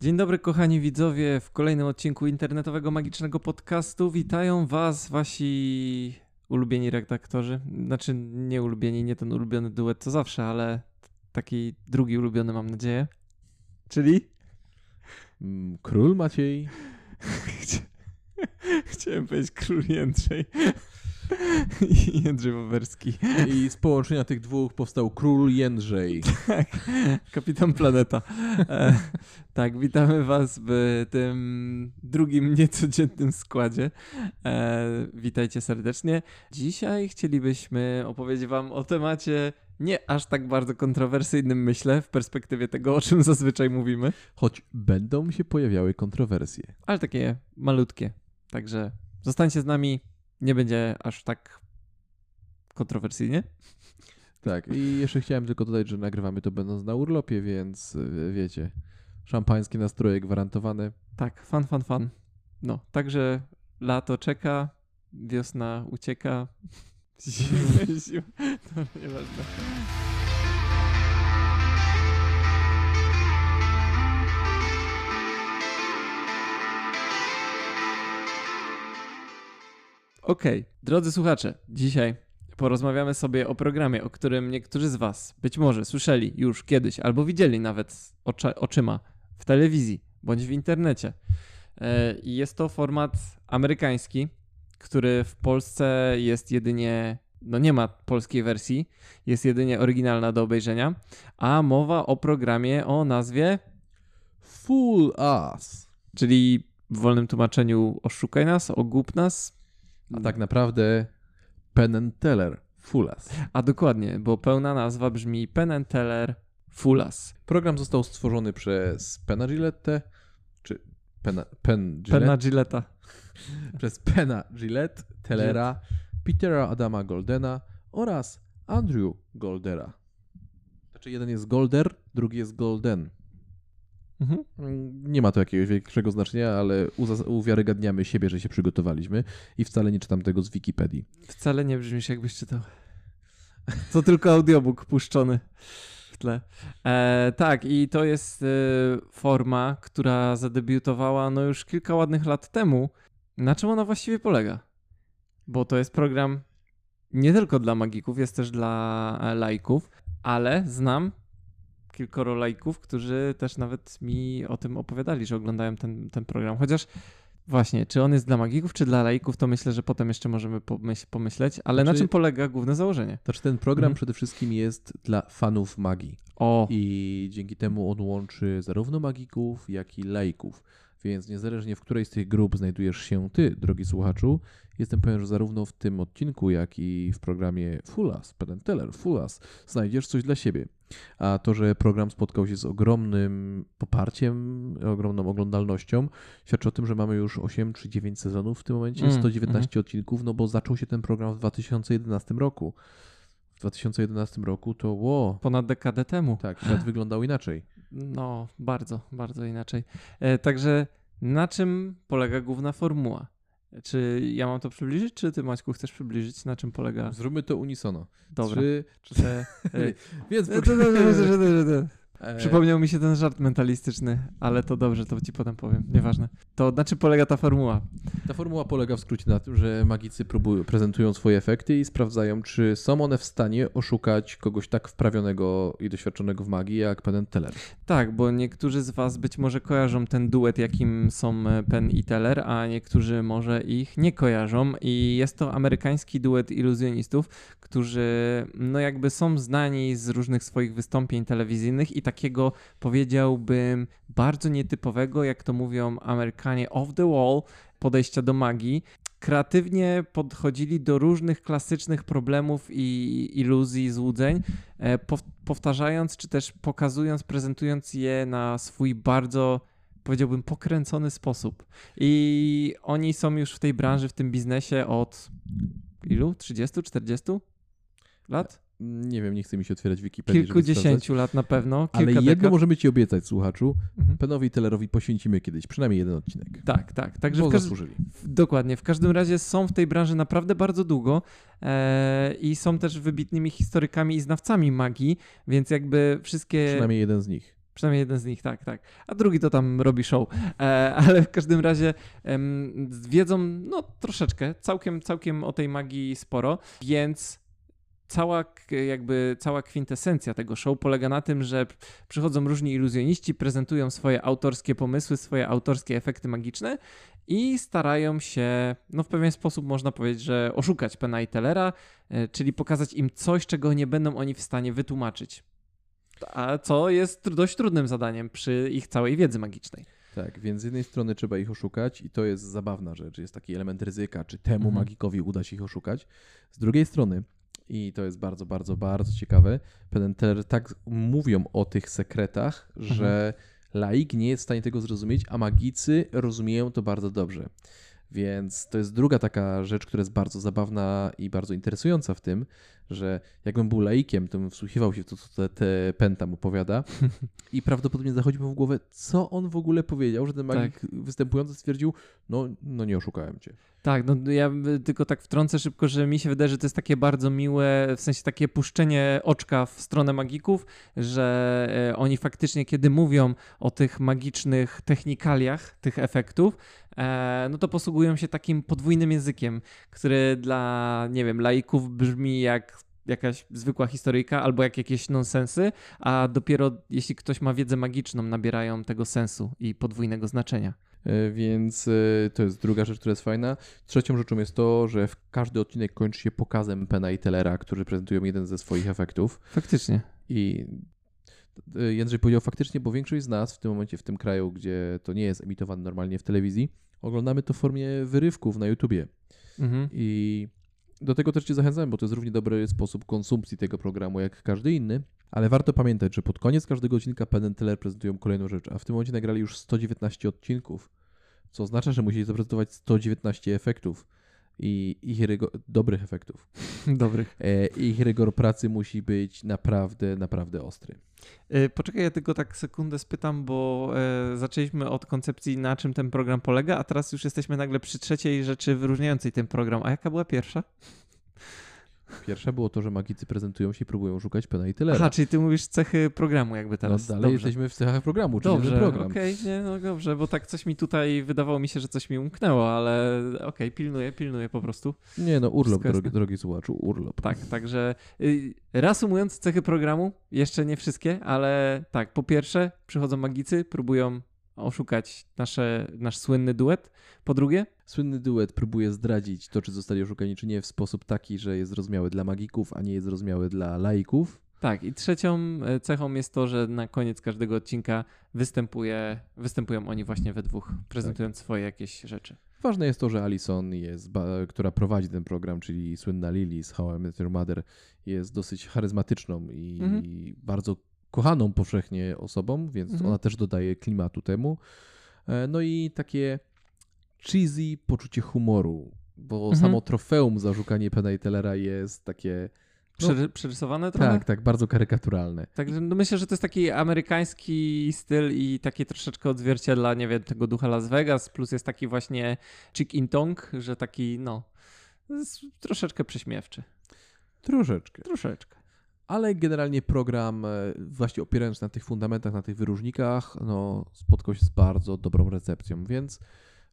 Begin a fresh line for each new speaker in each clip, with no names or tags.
Dzień dobry, kochani widzowie, w kolejnym odcinku internetowego magicznego podcastu. Witają Was wasi ulubieni redaktorzy. Znaczy, nie ulubieni, nie ten ulubiony duet co zawsze, ale taki drugi ulubiony, mam nadzieję. Czyli?
Mm, Król Maciej.
Chciałem powiedzieć król Jędrzej. I Jędrzej Wawerski.
I z połączenia tych dwóch powstał Król Jędrzej.
Tak, kapitan Planeta. E, tak, witamy Was w tym drugim niecodziennym składzie. E, witajcie serdecznie. Dzisiaj chcielibyśmy opowiedzieć Wam o temacie nie aż tak bardzo kontrowersyjnym, myślę, w perspektywie tego, o czym zazwyczaj mówimy,
Choć będą się pojawiały kontrowersje.
ale takie malutkie. Także zostańcie z nami, nie będzie aż tak kontrowersyjnie.
Tak, i jeszcze chciałem tylko dodać, że nagrywamy to będąc na urlopie, więc y, wiecie, szampańskie nastroje gwarantowane.
Tak, fan, fan, fan. No, także lato czeka, wiosna ucieka. Zima, zima. To nieważne. Okej, drodzy słuchacze, dzisiaj porozmawiamy sobie o programie, o którym niektórzy z Was być może słyszeli już kiedyś albo widzieli nawet ocza, oczyma w telewizji bądź w internecie. E, jest to format amerykański, który w Polsce jest jedynie, no nie ma polskiej wersji, jest jedynie oryginalna do obejrzenia, a mowa o programie o nazwie,
Full ass.
czyli w wolnym tłumaczeniu oszukaj nas, ogłup nas,
A tak naprawdę Penn and Teller. Full ass.
a dokładnie, bo pełna nazwa brzmi Penn and Teller Fulas.
Program został stworzony przez Penna Gillette, czy Penna, Penn Gillette,
Gilletta.
przez Penna Gillette, Tellera, Petera Adama Goldena oraz Andrew Goldera. Znaczy jeden jest Golder, drugi jest Golden.
Mhm.
Mm, Nie ma to jakiegoś większego znaczenia, ale uwiarygadniamy siebie, że się przygotowaliśmy i wcale nie czytam tego z Wikipedii.
Wcale nie brzmisz jakbyś czytał. To tylko audiobook puszczony w tle. E, tak, i to jest e, forma, która zadebiutowała no już kilka ładnych lat temu. Na czym ona właściwie polega? Bo to jest program nie tylko dla magików, jest też dla e, laików, ale znam kilkoro laików, którzy też nawet mi o tym opowiadali, że oglądają ten, ten program. Chociaż Właśnie, czy on jest dla magików, czy dla laików, to myślę, że potem jeszcze możemy pomyśl, pomyśleć. Ale na
Znaczy-
czym polega główne założenie?
Znaczy ten program
Mhm.
przede wszystkim jest dla fanów magii
O,
i dzięki temu on łączy zarówno magików, jak i laików. Więc niezależnie w której z tych grup znajdujesz się ty, drogi słuchaczu, jestem pewien, że zarówno w tym odcinku, jak i w programie Fulas, Penn Teller, Fulas, znajdziesz coś dla siebie. A to, że program spotkał się z ogromnym poparciem, ogromną oglądalnością, świadczy o tym, że mamy już 8 czy 9 sezonów w tym momencie,
Mm,
119 odcinków, no bo zaczął się ten program w 2011 roku. W 2011 roku to, ło,
ponad dekadę temu.
tak, świat wyglądał inaczej.
No, bardzo, bardzo inaczej. E, także na czym polega główna formuła? Czy ja mam to przybliżyć, czy ty, Maćku, chcesz przybliżyć, na czym polega?
Zróbmy to unisono.
Dobra.
Trzy,
e,
Więc e,
Przypomniał mi się ten żart mentalistyczny, ale to dobrze, to ci potem powiem, nieważne. To na czym polega ta formuła?
Ta formuła polega w skrócie na tym, że magicy próbują, prezentują swoje efekty i sprawdzają, czy są one w stanie oszukać kogoś tak wprawionego i doświadczonego w magii jak Penn Teller.
Tak, bo niektórzy z Was być może kojarzą ten duet, jakim są e, Penn i Teller, a niektórzy może ich nie kojarzą. I jest to amerykański duet iluzjonistów, którzy no jakby są znani z różnych swoich wystąpień telewizyjnych i takiego powiedziałbym bardzo nietypowego, jak to mówią Amerykanie, off the wall podejścia do magii. Kreatywnie podchodzili do różnych klasycznych problemów i iluzji, złudzeń, e, pow- powtarzając czy też pokazując, prezentując je na swój bardzo, powiedziałbym, pokręcony sposób. I oni są już w tej branży, w tym biznesie od ilu? 30, 40 lat?
Nie wiem, nie chce mi się otwierać Wikipedii.
Kilkudziesięciu lat na pewno.
Ale jedno
dekad.
możemy ci obiecać, słuchaczu.
Mhm.
Pennowi i Tellerowi poświęcimy kiedyś, przynajmniej jeden odcinek.
Tak, tak. Także
bo
w,
zasłużyli.
dokładnie. W każdym razie są w tej branży naprawdę bardzo długo e, i są też wybitnymi historykami i znawcami magii, więc jakby wszystkie.
Przynajmniej jeden z nich.
Przynajmniej jeden z nich, tak, tak. A drugi to tam robi show. E, ale w każdym razie wiedzą, no troszeczkę, całkiem, całkiem o tej magii sporo, więc cała jakby cała kwintesencja tego show polega na tym, że przychodzą różni iluzjoniści, prezentują swoje autorskie pomysły, swoje autorskie efekty magiczne i starają się, no w pewien sposób można powiedzieć, że oszukać Pena i Tellera, e, czyli pokazać im coś, czego nie będą oni w stanie wytłumaczyć. A co jest dość trudnym zadaniem przy ich całej wiedzy magicznej.
Tak, więc z jednej strony trzeba ich oszukać i to jest zabawna rzecz, jest taki element ryzyka, czy temu
Mhm.
magikowi uda się ich oszukać. Z drugiej strony, i to jest bardzo, bardzo, bardzo ciekawe, Penn Teller tak mówią o tych sekretach, że laik nie jest w stanie tego zrozumieć, a magicy rozumieją to bardzo dobrze. Więc to jest druga taka rzecz, która jest bardzo zabawna i bardzo interesująca w tym, że jakbym był laikiem, to bym wsłuchiwał się w to, co te, te Pen tam opowiada i prawdopodobnie zachodzi mu w głowę, co on w ogóle powiedział, że ten magik występujący stwierdził, no, no nie oszukałem cię.
Tak, no ja tylko tak wtrącę szybko, że mi się wydaje, że to jest takie bardzo miłe, w sensie takie puszczenie oczka w stronę magików, że e, oni faktycznie, kiedy mówią o tych magicznych technikaliach, tych efektów, e, no to posługują się takim podwójnym językiem, który dla, nie wiem, laików brzmi jak jakaś zwykła historyjka albo jak jakieś nonsensy, a dopiero jeśli ktoś ma wiedzę magiczną, nabierają tego sensu i podwójnego znaczenia.
E, Więc e, to jest druga rzecz, która jest fajna. Trzecią rzeczą jest to, że w każdy odcinek kończy się pokazem Pena i Tellera, którzy prezentują jeden ze swoich efektów.
Faktycznie.
I e, Jędrzej powiedział faktycznie, bo większość z nas w tym momencie, w tym kraju, gdzie to nie jest emitowane normalnie w telewizji, oglądamy to w formie wyrywków na YouTubie.
Mhm.
I do tego też Cię zachęcam, bo to jest równie dobry sposób konsumpcji tego programu jak każdy inny. Ale warto pamiętać, że pod koniec każdego odcinka Penn Teller prezentują kolejną rzecz, a w tym momencie nagrali już 119 odcinków, co oznacza, że musieli zaprezentować 119 efektów i ich rygor, dobrych efektów.
Dobrych.
E, ich rygor pracy musi być naprawdę, naprawdę ostry.
E, Poczekaj, ja tylko tak sekundę spytam, bo e, zaczęliśmy od koncepcji, na czym ten program polega, a teraz już jesteśmy nagle przy trzeciej rzeczy wyróżniającej ten program. A jaka była pierwsza?
Pierwsze było to, że magicy prezentują się i próbują szukać Pena i Tellera.
Aha, czyli ty mówisz cechy programu jakby
no,
teraz.
dalej
dobrze.
jesteśmy w cechach programu, czyli
Dobrze,
program.
okej, nie, no dobrze, bo tak coś mi tutaj, wydawało mi się, że coś mi umknęło, ale okej, pilnuję, pilnuję po prostu.
Nie no, urlop,
Wszystko
drogi,
jasne.
drogi słuchaczu, urlop.
Tak, także y, reasumując cechy programu, jeszcze nie wszystkie, ale tak, po pierwsze przychodzą magicy, próbują oszukać nasze, nasz słynny duet. Po drugie,
Słynny duet próbuje zdradzić to, czy zostali oszukani, czy nie, w sposób taki, że jest zrozumiały dla magików, a nie jest zrozumiały dla laików.
tak, i trzecią e, cechą jest to, że na koniec każdego odcinka występuje, występują oni właśnie we dwóch, prezentując swoje jakieś rzeczy.
Ważne jest to, że Alison, jest która prowadzi ten program, czyli słynna Lily z How I Met Your Mother, jest dosyć charyzmatyczną i
Mhm.
bardzo kochaną powszechnie osobą, więc
Mhm.
ona też dodaje klimatu temu. E, No i takie cheesy poczucie humoru, bo
Mhm.
samo trofeum za szukanie Pena i Tellera jest takie, No.
Przery- przerysowane trochę?
tak, tak, bardzo karykaturalne.
Także no myślę, że to jest taki amerykański styl i takie troszeczkę odzwierciedla, nie wiem, tego ducha Las Vegas, plus jest taki właśnie chick in tong, że taki, no, troszeczkę prześmiewczy.
Troszeczkę.
Troszeczkę.
Ale generalnie program, e, właśnie opierając się na tych fundamentach, na tych wyróżnikach, no, spotkał się z bardzo dobrą recepcją, więc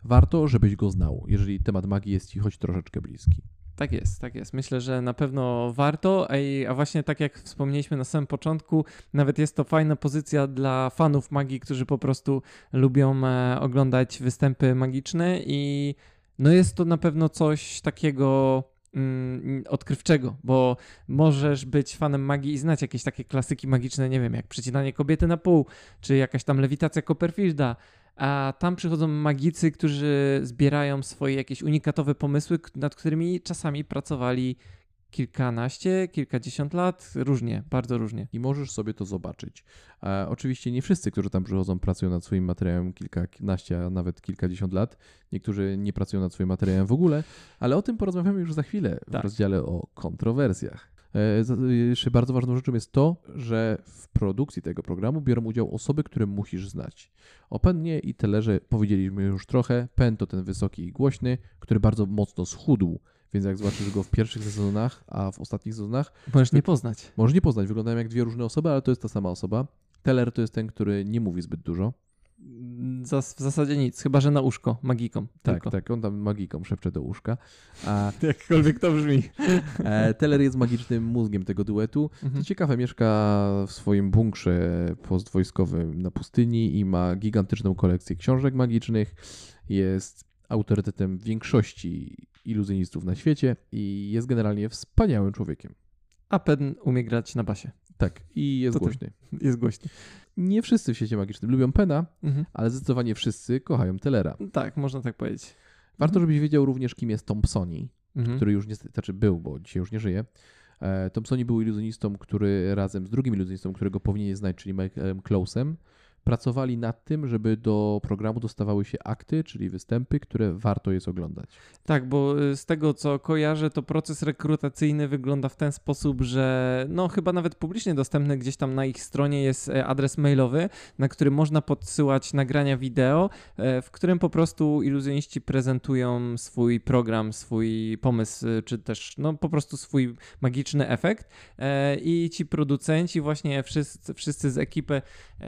warto, żebyś go znał, jeżeli temat magii jest ci choć troszeczkę bliski.
Tak jest, tak jest. Myślę, że na pewno warto, a, właśnie tak jak wspomnieliśmy na samym początku, nawet jest to fajna pozycja dla fanów magii, którzy po prostu lubią e, oglądać występy magiczne i no jest to na pewno coś takiego mm, odkrywczego, bo możesz być fanem magii i znać jakieś takie klasyki magiczne, nie wiem, jak przecinanie kobiety na pół, czy jakaś tam lewitacja Copperfielda, a tam przychodzą magicy, którzy zbierają swoje jakieś unikatowe pomysły, nad którymi czasami pracowali kilkanaście, kilkadziesiąt lat, różnie, bardzo różnie.
I możesz sobie to zobaczyć. E, oczywiście nie wszyscy, którzy tam przychodzą, pracują nad swoim materiałem kilkanaście, a nawet kilkadziesiąt lat. Niektórzy nie pracują nad swoim materiałem w ogóle, ale o tym porozmawiamy już za chwilę w
Tak.
rozdziale o kontrowersjach. E, Jeszcze bardzo ważną rzeczą jest to, że w produkcji tego programu biorą udział osoby, które musisz znać. O Pennie i Tellerze powiedzieliśmy już trochę. Pen to ten wysoki i głośny, który bardzo mocno schudł, więc jak zobaczysz go w pierwszych sezonach, a w ostatnich sezonach,
Możesz nie poznać.
Możesz nie poznać, wyglądają jak dwie różne osoby, ale to jest ta sama osoba. Teller to jest ten, który nie mówi zbyt dużo.
Zas- w zasadzie nic, chyba że na uszko, magiką.
Tak,
tylko.
tak, on tam magiką szepcze do łóżka. A
Jakkolwiek to brzmi.
e, Teller jest magicznym mózgiem tego duetu. Co
Mhm.
ciekawe, mieszka w swoim bunkrze postwojskowym na pustyni i ma gigantyczną kolekcję książek magicznych. Jest autorytetem większości iluzjonistów na świecie i jest generalnie wspaniałym człowiekiem.
A Pen umie grać na basie.
Tak, i jest
To
głośny.
Jest głośny.
Nie wszyscy w świecie magicznym lubią Pena,
Mhm.
ale zdecydowanie wszyscy kochają Tellera.
Tak, można tak powiedzieć.
Warto, żebyś wiedział również, kim jest Thompsoni,
Mhm.
który już niestety, znaczy był, bo dzisiaj już nie żyje. E, Thompsoni był iluzjonistą, który razem z drugim iluzjonistą, którego powinien znać, czyli Michaelem Closem, pracowali nad tym, żeby do programu dostawały się akty, czyli występy, które warto jest oglądać.
Tak, bo y, z tego co kojarzę, to proces rekrutacyjny wygląda w ten sposób, że no chyba nawet publicznie dostępny gdzieś tam na ich stronie jest e, adres mailowy, na który można podsyłać nagrania wideo, e, w którym po prostu iluzjoniści prezentują swój program, swój pomysł, y, czy też no po prostu swój magiczny efekt E, i ci producenci właśnie wszyscy, wszyscy z ekipy,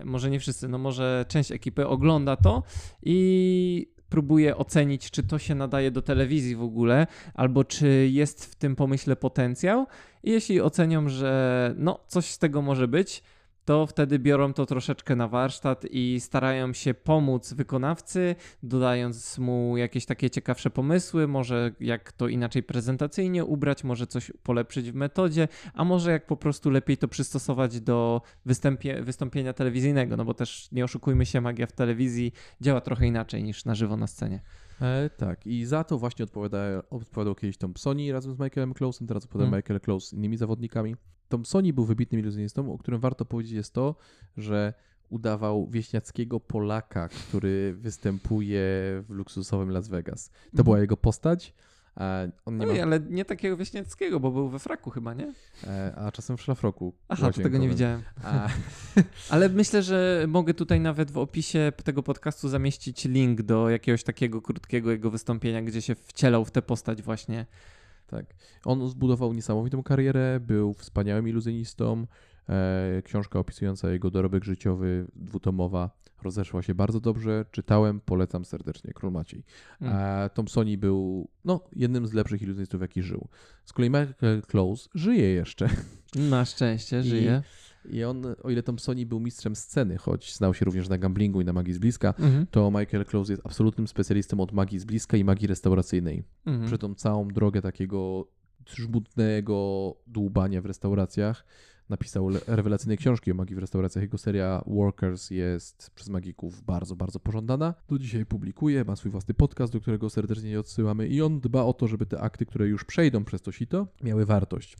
może nie wszyscy, no może część ekipy ogląda to i próbuje ocenić, czy to się nadaje do telewizji w ogóle, albo czy jest w tym pomyśle potencjał. I jeśli ocenią, że no coś z tego może być, to wtedy biorą to troszeczkę na warsztat i starają się pomóc wykonawcy, dodając mu jakieś takie ciekawsze pomysły, może jak to inaczej prezentacyjnie ubrać, może coś polepszyć w metodzie, a może jak po prostu lepiej to przystosować do występie, wystąpienia telewizyjnego, no bo też nie oszukujmy się, magia w telewizji działa trochę inaczej niż na żywo na scenie.
E, tak, i za to właśnie odpowiada, odpowiadał kiedyś Thompsoni razem z Michaelem Closem, teraz odpowiada
Mm.
Michael Close z innymi zawodnikami. Thompsoni był wybitnym iluzjonistą, o którym warto powiedzieć jest to, że udawał wieśniackiego Polaka, który występuje w luksusowym Las Vegas. To
Mhm.
była jego postać. On nie ma,
ale nie takiego wieśniackiego, bo był we fraku chyba, nie?
e, a czasem w szlafroku.
Aha, to tego nie widziałem.
A,
Ale myślę, że mogę tutaj nawet w opisie tego podcastu zamieścić link do jakiegoś takiego krótkiego jego wystąpienia, gdzie się wcielał w tę postać właśnie.
Tak. On zbudował niesamowitą karierę, był wspaniałym iluzjonistą. E, książka opisująca jego dorobek życiowy, dwutomowa, rozeszła się bardzo dobrze. Czytałem, polecam serdecznie, Król Maciej.
Mm.
A Thompsoni był no, jednym z lepszych iluzjonistów, jaki żył. Z kolei Michael Close żyje jeszcze.
Na szczęście, żyje.
I on, o ile Thompsoni był mistrzem sceny, choć znał się również na gamblingu i na magii z bliska,
Mhm.
to Michael Close jest absolutnym specjalistą od magii z bliska i magii restauracyjnej
Mhm.
przez tą całą drogę takiego żmudnego dłubania w restauracjach. Napisał rewelacyjne książki o magii w restauracjach. Jego seria Workers jest przez magików bardzo, bardzo pożądana. Do dzisiaj publikuje, ma swój własny podcast, do którego serdecznie odsyłamy i on dba o to, żeby te akty, które już przejdą przez to sito, miały wartość.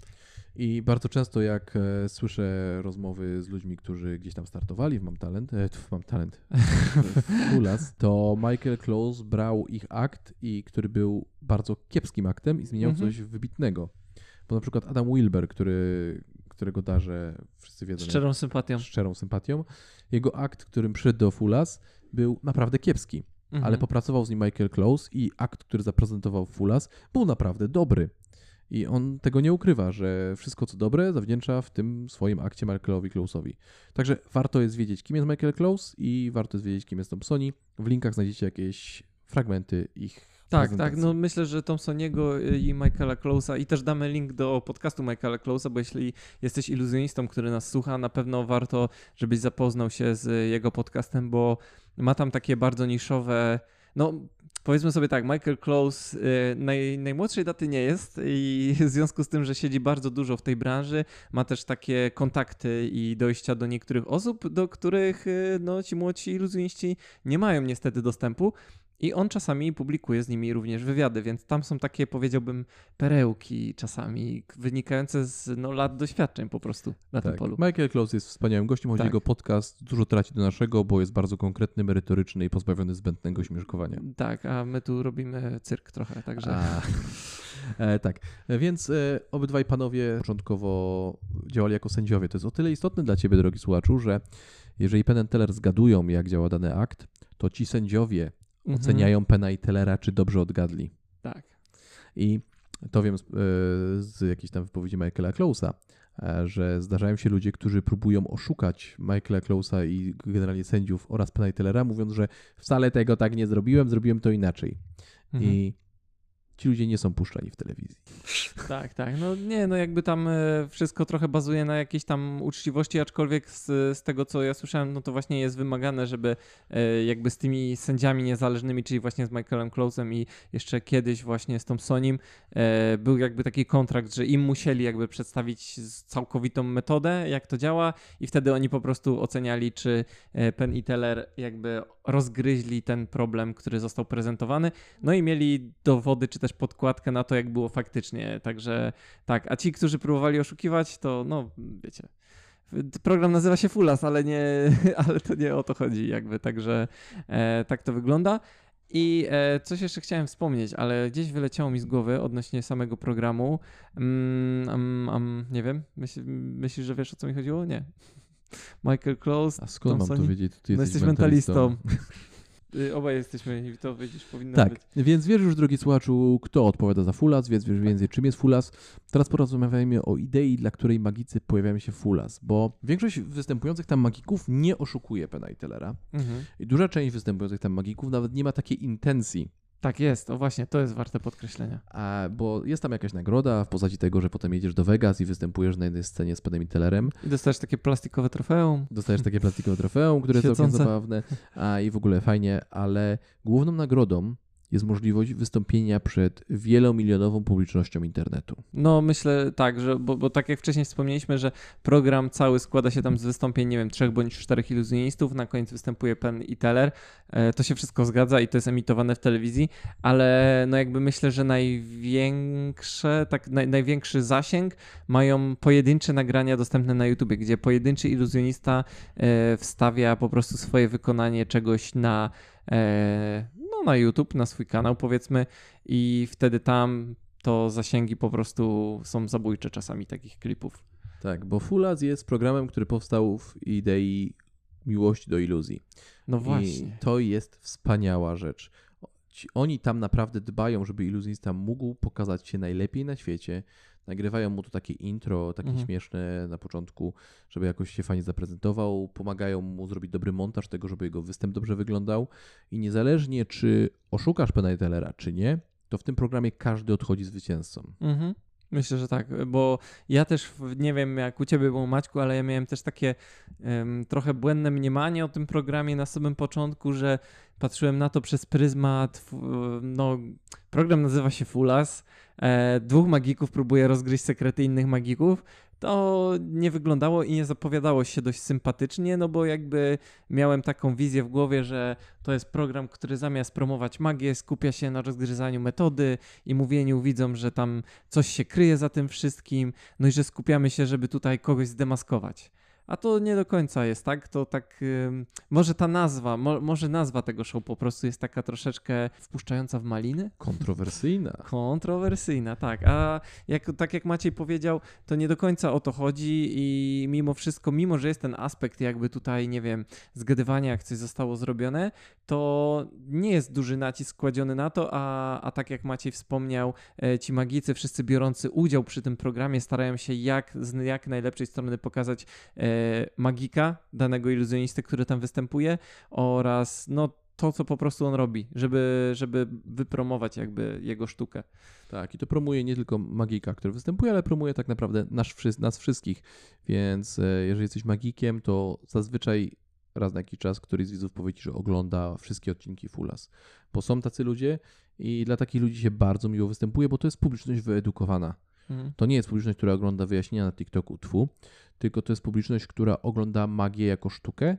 I bardzo często jak e, słyszę rozmowy z ludźmi, którzy gdzieś tam startowali w Mam Talent, e, w Mam Talent, w to Michael Close brał ich akt, i który był bardzo kiepskim aktem i zmieniał
Mhm.
coś wybitnego. Bo na przykład Adam Wilber, który, którego darzę, wszyscy wiedzą,
Szczerą sympatią.
szczerą sympatią, jego akt, którym przyszedł do Fulas, był naprawdę kiepski.
Mhm.
Ale popracował z nim Michael Close i akt, który zaprezentował Fulas, był naprawdę dobry. I on tego nie ukrywa, że wszystko co dobre zawdzięcza w tym swoim akcie Michaelowi Close'owi. Także warto jest wiedzieć, kim jest Michael Close i warto jest wiedzieć, kim jest Thompsoni. W linkach znajdziecie jakieś fragmenty ich
Tak, tak. No myślę, że Thompsoniego i Michaela Close'a i też damy link do podcastu Michaela Close'a, bo jeśli jesteś iluzjonistą, który nas słucha, na pewno warto, żebyś zapoznał się z jego podcastem, bo ma tam takie bardzo niszowe, no powiedzmy sobie tak, Michael Close y, naj, najmłodszej daty nie jest i w związku z tym, że siedzi bardzo dużo w tej branży, ma też takie kontakty i dojścia do niektórych osób, do których y, no, ci młodsi iluzjoniści nie mają niestety dostępu. I on czasami publikuje z nimi również wywiady, więc tam są takie, powiedziałbym, perełki czasami wynikające z no, lat doświadczeń po prostu na tym
Tak.
polu.
Michael Close jest wspaniałym gościem, choć
Tak.
jego podcast dużo traci do naszego, bo jest bardzo konkretny, merytoryczny i pozbawiony zbędnego śmieszkowania.
Tak, a my tu robimy cyrk trochę, także.
A, e, tak, więc e, obydwaj panowie początkowo działali jako sędziowie. To jest o tyle istotne dla ciebie, drogi słuchaczu, że jeżeli Penn Teller zgadują, jak działa dany akt, to ci sędziowie
Mhm.
oceniają Pena i Tellera, czy dobrze odgadli.
Tak.
I to wiem z, e, z jakiejś tam wypowiedzi Michaela Close'a. e, że zdarzają się ludzie, którzy próbują oszukać Michaela Close'a i generalnie sędziów oraz Pena i Tellera, mówiąc, że wcale tego tak nie zrobiłem, zrobiłem to inaczej.
Mhm.
I ci ludzie nie są puszczani w telewizji.
Tak, tak. No nie, no jakby tam e, wszystko trochę bazuje na jakiejś tam uczciwości, aczkolwiek z, z tego, co ja słyszałem, no to właśnie jest wymagane, żeby e, jakby z tymi sędziami niezależnymi, czyli właśnie z Michaelem Close'em i jeszcze kiedyś właśnie z Tom Sonim, e, był jakby taki kontrakt, że im musieli jakby przedstawić całkowitą metodę, jak to działa i wtedy oni po prostu oceniali, czy Penn i Teller jakby rozgryźli ten problem, który został prezentowany, no i mieli dowody, czy też podkładkę na to, jak było faktycznie. Także tak, a ci, którzy próbowali oszukiwać, to no, wiecie. Program nazywa się Fulas, ale nie, ale to nie o to chodzi, jakby. Także e, tak to wygląda. I e, coś jeszcze chciałem wspomnieć, ale gdzieś wyleciało mi z głowy odnośnie samego programu. Mm, mm, mm, nie wiem, Myśl, myślisz, że wiesz o co mi chodziło? Nie. Michael Close.
A skąd mam to wiedzieć? Ty
No
jesteś
jesteś mentalistą. Y, Obaj jesteśmy i to wiedzieć powinno
Tak,
być.
więc wiesz już, drogi słuchaczu, kto odpowiada za Fulas, więc wiesz więcej, czym jest Fulas. Teraz porozmawiajmy o idei, dla której magicy pojawiają się Fulas, bo większość występujących tam magików nie oszukuje Tellera.
Mhm.
I duża część występujących tam magików nawet nie ma takiej intencji,
Tak jest, o właśnie, to jest warte podkreślenia.
a, bo jest tam jakaś nagroda w postaci tego, że potem jedziesz do Vegas i występujesz na jednej scenie z Penem i Tellerem.
I dostajesz takie plastikowe trofeum.
Dostajesz takie plastikowe trofeum, które jest całkiem zabawne a, i w ogóle fajnie, ale główną nagrodą jest możliwość wystąpienia przed wielomilionową publicznością internetu.
No myślę tak, że, bo, bo tak jak wcześniej wspomnieliśmy, że program cały składa się tam z wystąpień, nie wiem, trzech bądź czterech iluzjonistów, na koniec występuje Penn i Teller. E, To się wszystko zgadza i to jest emitowane w telewizji, ale no jakby myślę, że największe, tak naj, największy zasięg mają pojedyncze nagrania dostępne na YouTubie, gdzie pojedynczy iluzjonista e, wstawia po prostu swoje wykonanie czegoś na, e, na YouTube, na swój kanał powiedzmy i wtedy tam to zasięgi po prostu są zabójcze czasami takich klipów.
Tak, bo Fulas jest programem, który powstał w idei miłości do iluzji.
No
I
właśnie.
to jest wspaniała rzecz. Oni tam naprawdę dbają, żeby iluzjonista mógł pokazać się najlepiej na świecie. Nagrywają mu to takie intro, takie
Mhm.
śmieszne na początku, żeby jakoś się fajnie zaprezentował. Pomagają mu zrobić dobry montaż tego, żeby jego występ dobrze wyglądał. I niezależnie, czy oszukasz Pena i Tellera, czy nie, to w tym programie każdy odchodzi zwycięzcą.
Mhm. Myślę, że tak, bo ja też nie wiem jak u ciebie było Maćku, ale ja miałem też takie em, trochę błędne mniemanie o tym programie na samym początku, że patrzyłem na to przez pryzmat, no program nazywa się Fulas, e, dwóch magików próbuje rozgryźć sekrety innych magików, to nie wyglądało i nie zapowiadało się dość sympatycznie, no bo jakby miałem taką wizję w głowie, że to jest program, który zamiast promować magię, skupia się na rozgryzaniu metody i mówieniu widzom, że tam coś się kryje za tym wszystkim, no i że skupiamy się, żeby tutaj kogoś zdemaskować. A to nie do końca jest tak, to tak, może ta nazwa, mo, może nazwa tego show po prostu jest taka troszeczkę wpuszczająca w maliny?
Kontrowersyjna.
Kontrowersyjna, tak. A jak, tak jak Maciej powiedział, to nie do końca o to chodzi i mimo wszystko, mimo że jest ten aspekt jakby tutaj, nie wiem, zgadywania, jak coś zostało zrobione, to nie jest duży nacisk kładziony na to, a, a tak jak Maciej wspomniał, e, ci magicy, wszyscy biorący udział przy tym programie starają się jak z jak najlepszej strony pokazać e, magika danego iluzjonisty, który tam występuje oraz no to, co po prostu on robi, żeby, żeby wypromować jakby jego sztukę.
Tak, i to promuje nie tylko magika, który występuje, ale promuje tak naprawdę wszy- nas wszystkich. Więc e, jeżeli jesteś magikiem, to zazwyczaj raz na jakiś czas któryś z widzów powie ci, że ogląda wszystkie odcinki Fulas. Bo są tacy ludzie i dla takich ludzi się bardzo miło występuje, bo to jest publiczność wyedukowana.
Mhm.
To nie jest publiczność, która ogląda wyjaśnienia na TikToku, twu, tylko to jest publiczność, która ogląda magię jako sztukę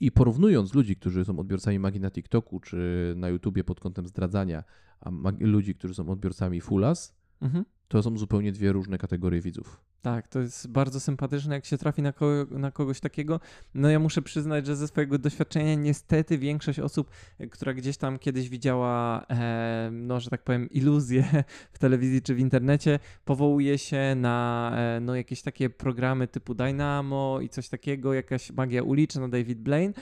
i porównując ludzi, którzy są odbiorcami magii na TikToku czy na YouTubie pod kątem zdradzania, a ludzi, którzy są odbiorcami Fulas,
Mhm.
to są zupełnie dwie różne kategorie widzów.
Tak, to jest bardzo sympatyczne, jak się trafi na, ko- na kogoś takiego. No ja muszę przyznać, że ze swojego doświadczenia niestety większość osób, e, która gdzieś tam kiedyś widziała, e, no że tak powiem, iluzję w telewizji czy w internecie, powołuje się na e, no, jakieś takie programy typu Dynamo i coś takiego, jakaś magia uliczna, David Blaine,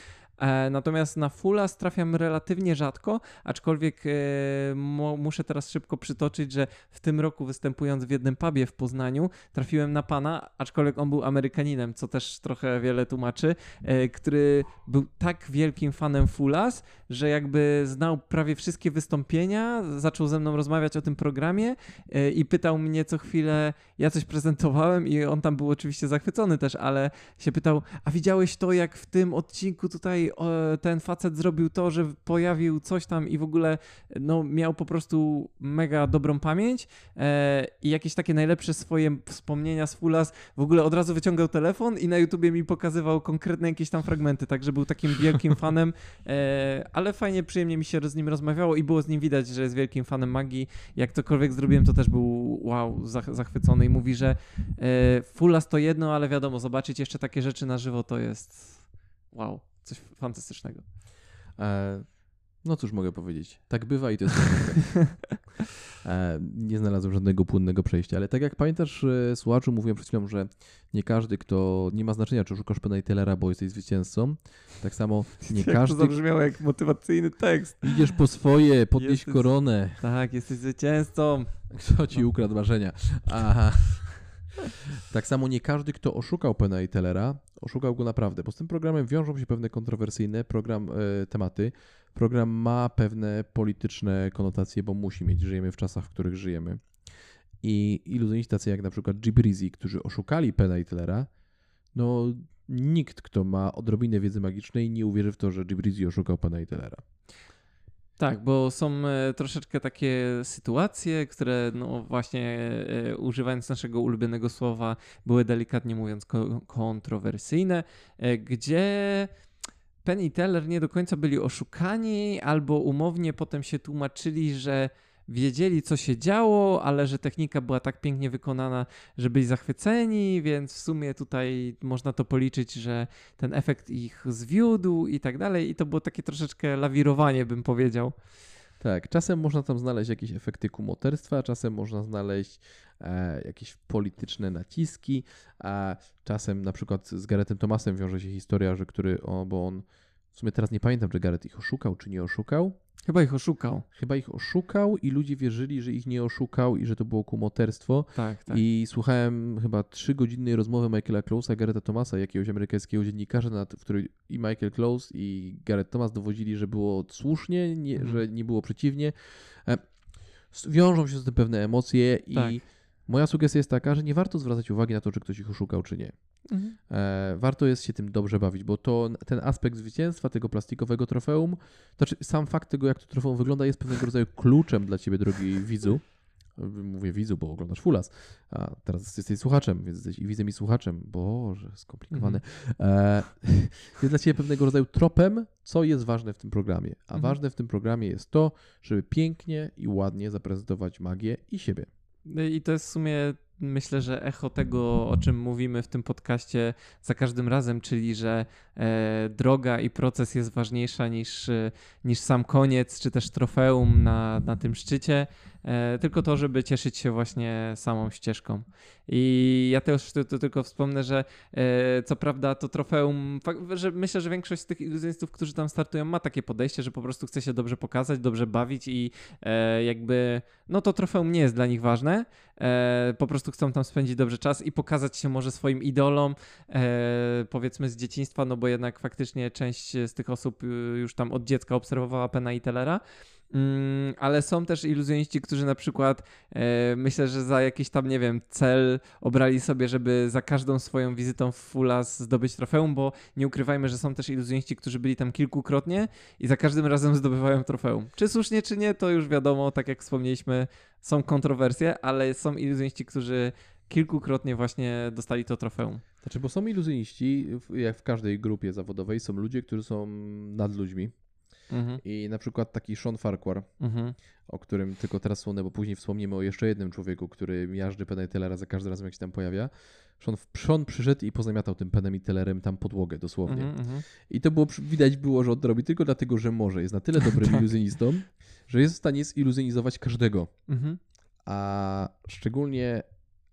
natomiast na Fulas trafiam relatywnie rzadko, aczkolwiek e, muszę teraz szybko przytoczyć, że w tym roku występując w jednym pubie w Poznaniu trafiłem na pana, aczkolwiek on był Amerykaninem, co też trochę wiele tłumaczy, e, który był tak wielkim fanem Fulas, że jakby znał prawie wszystkie wystąpienia, zaczął ze mną rozmawiać o tym programie e, i pytał mnie co chwilę, ja coś prezentowałem i on tam był oczywiście zachwycony też, ale się pytał, a widziałeś to, jak w tym odcinku tutaj ten facet zrobił to, że pojawił coś tam i w ogóle no, miał po prostu mega dobrą pamięć e, i jakieś takie najlepsze swoje wspomnienia z Fulas, w ogóle od razu wyciągał telefon i na YouTubie mi pokazywał konkretne jakieś tam fragmenty, także był takim wielkim fanem, e, ale fajnie, przyjemnie mi się z nim rozmawiało i było z nim widać, że jest wielkim fanem magii. Jak cokolwiek zrobiłem, to też był wow, zach- zachwycony i mówi, że e, Fulas to jedno, ale wiadomo, zobaczyć jeszcze takie rzeczy na żywo to jest wow, coś fantastycznego.
E, no cóż mogę powiedzieć. Tak bywa i to jest e, Nie znalazłem żadnego płynnego przejścia, ale tak jak pamiętasz, e, słuchaczu, mówiłem przed chwilą, że nie każdy, kto nie ma znaczenia, czy szukasz Taylora, bo jesteś zwycięzcą. Tak samo nie
Jak to
każdy.
zabrzmiało jak motywacyjny tekst.
Idziesz po swoje, podnieś
Jesteś-
koronę.
Tak, jesteś zwycięzcą.
Kto ci ukradł marzenia? Aha. Tak samo nie każdy, kto oszukał Pena i Tellera, oszukał go naprawdę, bo z tym programem wiążą się pewne kontrowersyjne program, e, tematy. Program ma pewne polityczne konotacje, bo musi mieć. Żyjemy w czasach, w których żyjemy. I iluzjoniści tacy jak na przykład Gibrizi, którzy oszukali Pena i Tellera, no nikt, kto ma odrobinę wiedzy magicznej, nie uwierzy w to, że Gibrizi oszukał Pena i Tellera.
Tak, bo są e, troszeczkę takie sytuacje, które no właśnie e, używając naszego ulubionego słowa były delikatnie mówiąc ko- kontrowersyjne, e, gdzie Penn i Teller nie do końca byli oszukani albo umownie potem się tłumaczyli, że wiedzieli co się działo, ale że technika była tak pięknie wykonana, że byli zachwyceni, więc w sumie tutaj można to policzyć, że ten efekt ich zwiódł i tak dalej i to było takie troszeczkę lawirowanie bym powiedział.
Tak, czasem można tam znaleźć jakieś efekty kumoterstwa, czasem można znaleźć e, jakieś polityczne naciski, a czasem na przykład z Garethem Thomasem wiąże się historia, że który, o, bo on, w sumie teraz nie pamiętam, czy Gareth ich oszukał, czy nie oszukał.
Chyba ich oszukał.
Chyba ich oszukał i ludzie wierzyli, że ich nie oszukał i że to było kumoterstwo.
Tak, tak.
I słuchałem chyba trzygodzinnej rozmowy Michaela Close'a, Garetha Thomasa, jakiegoś amerykańskiego dziennikarza, na, w której i Michael Close i Gareth Thomas dowodzili, że było słusznie, nie,
Mhm.
że nie było przeciwnie. E, Wiążą się z tym pewne emocje i
Tak.
Moja sugestia jest taka, że nie warto zwracać uwagi na to, czy ktoś ich oszukał, czy nie.
Mhm.
E, warto jest się tym dobrze bawić, bo to ten aspekt zwycięstwa tego plastikowego trofeum, to znaczy sam fakt tego, jak to trofeum wygląda, jest pewnego rodzaju kluczem dla ciebie, drogi widzu. Mówię widzu, bo oglądasz Fulas, a teraz jesteś słuchaczem, więc jesteś i widzem i słuchaczem. Boże, skomplikowane. E, jest dla ciebie pewnego rodzaju tropem, co jest ważne w tym programie. A
Mhm.
ważne w tym programie jest to, żeby pięknie i ładnie zaprezentować magię i siebie.
No I to jest w sumie myślę, że echo tego, o czym mówimy w tym podcaście za każdym razem, czyli że e, droga i proces jest ważniejsza niż, e, niż sam koniec, czy też trofeum na, na tym szczycie, tylko to, żeby cieszyć się właśnie samą ścieżką. I ja też to, to tylko wspomnę, że e, co prawda to trofeum, że myślę, że większość z tych iluzjonistów, którzy tam startują, ma takie podejście, że po prostu chce się dobrze pokazać, dobrze bawić i e, jakby, no to trofeum nie jest dla nich ważne, e, po prostu chcą tam spędzić dobrze czas i pokazać się może swoim idolom, e, powiedzmy z dzieciństwa, no bo jednak faktycznie część z tych osób y, już tam od dziecka obserwowała Pena i Tellera. Mm, ale są też iluzjoniści, którzy na przykład e, myślę, że za jakiś tam, nie wiem, cel obrali sobie, żeby za każdą swoją wizytą w Fulas zdobyć trofeum, bo nie ukrywajmy, że są też iluzjoniści, którzy byli tam kilkukrotnie i za każdym razem zdobywają trofeum. Czy słusznie, czy nie, to już wiadomo, tak jak wspomnieliśmy, są kontrowersje, ale są iluzjoniści, którzy kilkukrotnie właśnie dostali to trofeum.
Znaczy, bo są iluzjoniści, jak w każdej grupie zawodowej, są ludzie, którzy są nad ludźmi.
Mhm,
I na przykład taki Sean Farquhar,
mhm,
o którym tylko teraz wspomnę, bo później wspomnimy o jeszcze jednym człowieku, który miażdży Pena i Tellera za każdym razem, jak się tam pojawia. Sean, Sean przyszedł i pozamiatał tym Penem i Tellerem tam podłogę, dosłownie.
mhm, mhm.
I to było, widać było, że on to robi tylko dlatego, że może. Jest na tyle dobrym
Tak.
iluzjonistą, że jest w stanie ziluzjonizować każdego.
Mhm,
A szczególnie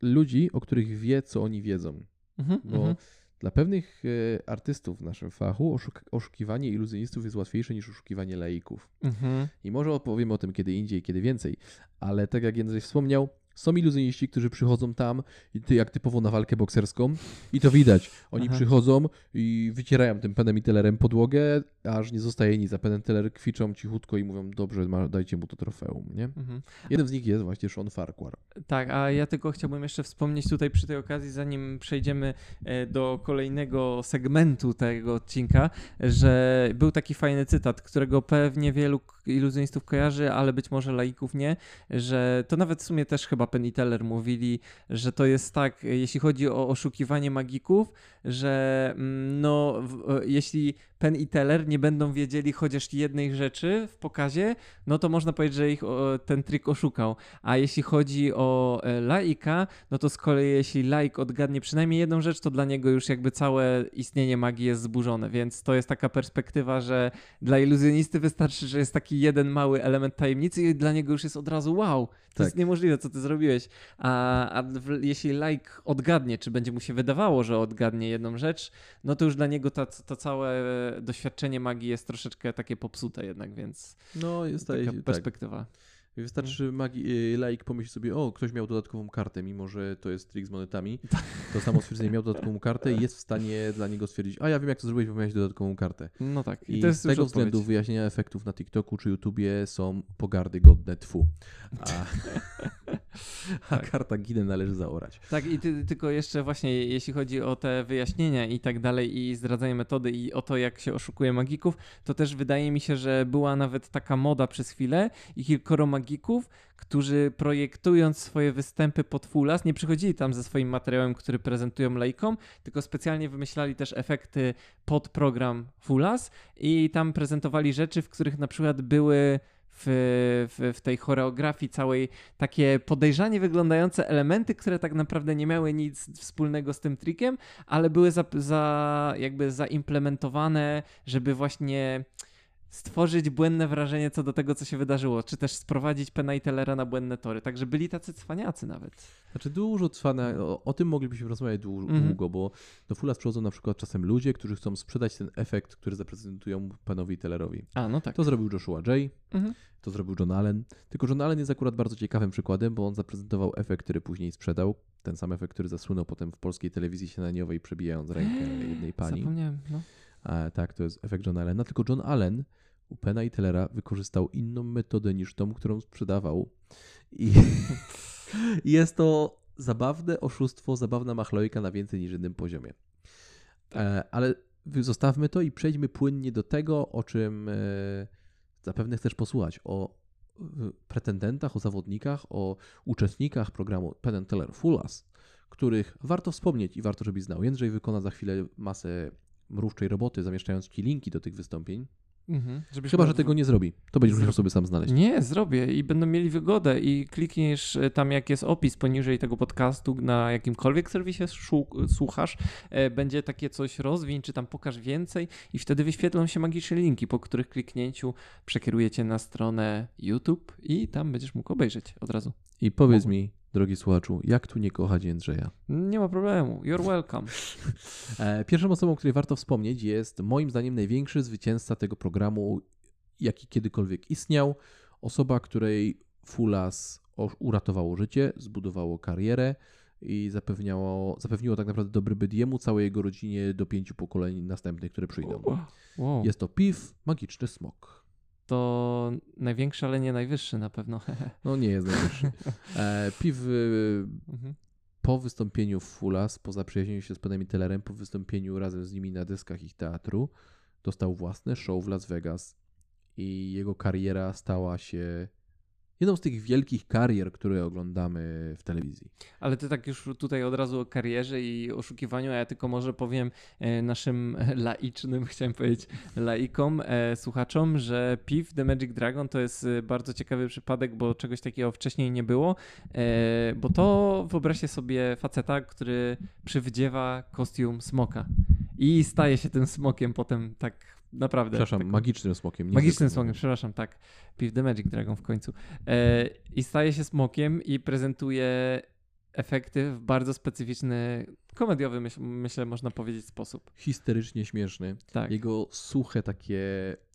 ludzi, o których wie, co oni wiedzą.
mhm,
Bo
mhm.
Dla pewnych e, artystów w naszym fachu oszuk- oszukiwanie iluzjonistów jest łatwiejsze niż oszukiwanie laików.
Mhm.
I może opowiemy o tym kiedy indziej, kiedy więcej, ale tak jak Jędrzej wspomniał, są iluzjoniści, którzy przychodzą tam, jak typowo na walkę bokserską, i to widać. Oni
Aha.
przychodzą i wycierają tym penem i tellerem podłogę, aż nie zostaje nic. A pen i teller kwiczą cichutko i mówią, dobrze, dajcie mu to trofeum, nie?
Mhm.
Jeden z nich jest właśnie Sean Farquhar.
Tak, a ja tylko chciałbym jeszcze wspomnieć tutaj przy tej okazji, zanim przejdziemy e, do kolejnego segmentu tego odcinka, że był taki fajny cytat, którego pewnie wielu iluzjonistów kojarzy, ale być może laików nie, że to nawet w sumie też chyba Penn i Teller mówili, że to jest tak, e, jeśli chodzi o oszukiwanie magików, że mm, no, w, e, jeśli Penn i Teller nie będą wiedzieli chociaż jednej rzeczy w pokazie, no to można powiedzieć, że ich ten trik oszukał. A jeśli chodzi o e, laika, no to z kolei jeśli laik odgadnie przynajmniej jedną rzecz, to dla niego już jakby całe istnienie magii jest zburzone, więc to jest taka perspektywa, że dla iluzjonisty wystarczy, że jest taki jeden mały element tajemnicy i dla niego już jest od razu wow, to
Tak.
jest niemożliwe, co ty zrobiłeś. A, a w, jeśli laik odgadnie, czy będzie mu się wydawało, że odgadnie jedną rzecz, no to już dla niego ta, to całe doświadczenie magii jest troszeczkę takie popsute jednak, więc
No, jest
taka
tak.
perspektywa.
Wystarczy magi, y, laik pomyśli sobie, o, ktoś miał dodatkową kartę, mimo że to jest trik z monetami. To samo stwierdzenie miał dodatkową kartę i jest w stanie dla niego stwierdzić, a ja wiem jak to zrobić, bo miałeś dodatkową kartę.
No tak. I,
I,
to jest
z tego względu wyjaśnienia efektów na TikToku czy YouTubie są pogardy godne tfu. A, a
Tak.
karta ginę należy zaorać.
Tak, i ty, tylko jeszcze właśnie jeśli chodzi o te wyjaśnienia i tak dalej i zdradzanie metody i o to, jak się oszukuje magików, to też wydaje mi się, że była nawet taka moda przez chwilę i kilkoro magików, którzy projektując swoje występy pod fulas, nie przychodzili tam ze swoim materiałem, który prezentują laikom, tylko specjalnie wymyślali też efekty pod program fulas i tam prezentowali rzeczy, w których na przykład były w, w, w tej choreografii całej takie podejrzanie wyglądające elementy, które tak naprawdę nie miały nic wspólnego z tym trikiem, ale były za, za, jakby zaimplementowane, żeby właśnie stworzyć błędne wrażenie co do tego, co się wydarzyło, czy też sprowadzić Pena i Tellera na błędne tory. Także byli tacy cwaniacy nawet.
Znaczy dużo trwa, na, o, o tym moglibyśmy rozmawiać
Mhm.
długo, bo do Fulas przychodzą na przykład czasem ludzie, którzy chcą sprzedać ten efekt, który zaprezentują panowi Tellerowi.
A, no tak.
To zrobił Joshua J.,
Mhm.
to zrobił John Allen. Tylko John Allen jest akurat bardzo ciekawym przykładem, bo on zaprezentował efekt, który później sprzedał. Ten sam efekt, który zasłynął potem w polskiej telewizji śniadaniowej, przebijając rękę jednej pani.
Zapomniałem, no.
A, tak, to jest efekt John Allena. Tylko John Allen u Pena i Tellera wykorzystał inną metodę niż tą, którą sprzedawał. I jest to zabawne oszustwo, zabawna machlojka na więcej niż jednym poziomie. E, ale zostawmy to i przejdźmy płynnie do tego, o czym e, zapewne chcesz posłuchać. O pretendentach, o zawodnikach, o uczestnikach programu and Teller Full Us, których warto wspomnieć i warto, żebyś znał. Jędrzej wykona za chwilę masę mrówczej roboty, zamieszczając ci linki do tych wystąpień.
Mhm.
Chyba, że tego nie zrobi. To będziesz musiał sobie sam znaleźć.
Nie, zrobię i będą mieli wygodę i klikniesz e, tam jak jest opis poniżej tego podcastu na jakimkolwiek serwisie słuchasz, e, będzie takie coś rozwiń, czy tam pokaż więcej i wtedy wyświetlą się magiczne linki, po których kliknięciu przekierujecie na stronę YouTube i tam będziesz mógł obejrzeć od razu.
I powiedz mi, drogi słuchaczu, jak tu nie kochać Jędrzeja?
Nie ma problemu, you're welcome.
E, Pierwszą osobą, o której warto wspomnieć, jest moim zdaniem największy zwycięzca tego programu, jaki kiedykolwiek istniał. Osoba, której Fulas uratowało życie, zbudowało karierę i zapewniało, zapewniło tak naprawdę dobry byt jemu, całej jego rodzinie do pięciu pokoleń następnych, które przyjdą.
Wow.
Jest to Piw, magiczny smok.
To największy, ale nie najwyższy na pewno.
No nie jest najwyższy. E, Piw y,
Mhm.
po wystąpieniu w Fulas, po zaprzyjaźnieniu się z panem i Tellerem, po wystąpieniu razem z nimi na deskach ich teatru, dostał własne show w Las Vegas i jego kariera stała się jedną z tych wielkich karier, które oglądamy w telewizji.
Ale ty tak już tutaj od razu o karierze i oszukiwaniu, a ja tylko może powiem e, naszym laicznym, chciałem powiedzieć, laikom, e, słuchaczom, że PIF The Magic Dragon to jest e, bardzo ciekawy przypadek, bo czegoś takiego wcześniej nie było, bo to wyobraźcie sobie faceta, który przywdziewa kostium smoka i staje się tym smokiem potem tak naprawdę.
Przepraszam,
taką-
magicznym smokiem.
Magicznym smokiem, przepraszam, tak. Piw the Magic Dragon w końcu. E, I staje się smokiem i prezentuje efekty w bardzo specyficzny, komediowy, myśl, myślę, można powiedzieć, sposób.
Histerycznie śmieszny.
Tak.
Jego suche, takie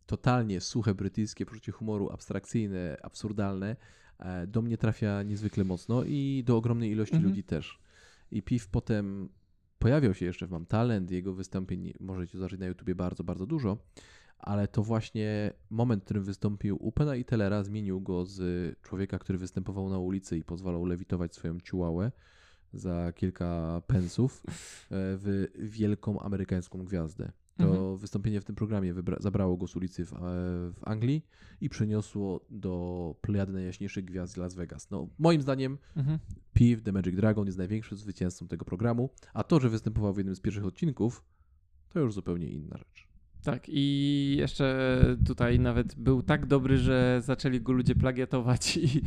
totalnie suche brytyjskie poczucie humoru, abstrakcyjne, absurdalne, e, do mnie trafia niezwykle mocno i do ogromnej ilości
Mhm.
ludzi też. I Piw potem pojawiał się jeszcze Mam Talent, jego wystąpień możecie zobaczyć na YouTubie bardzo, bardzo dużo, ale to właśnie moment, w którym wystąpił u Pena i Tellera zmienił go z człowieka, który występował na ulicy i pozwalał lewitować swoją ciułałę za kilka pensów e, w wielką amerykańską gwiazdę. To
Mhm.
wystąpienie w tym programie zabrało go z ulicy w, e, w Anglii i przeniosło do plejady najjaśniejszych gwiazd Las Vegas. No, moim zdaniem
Mhm.
Piv, The Magic Dragon jest największym zwycięzcą tego programu, a to, że występował w jednym z pierwszych odcinków, to już zupełnie inna rzecz.
Tak, i jeszcze tutaj nawet był tak dobry, że zaczęli go ludzie plagiatować i,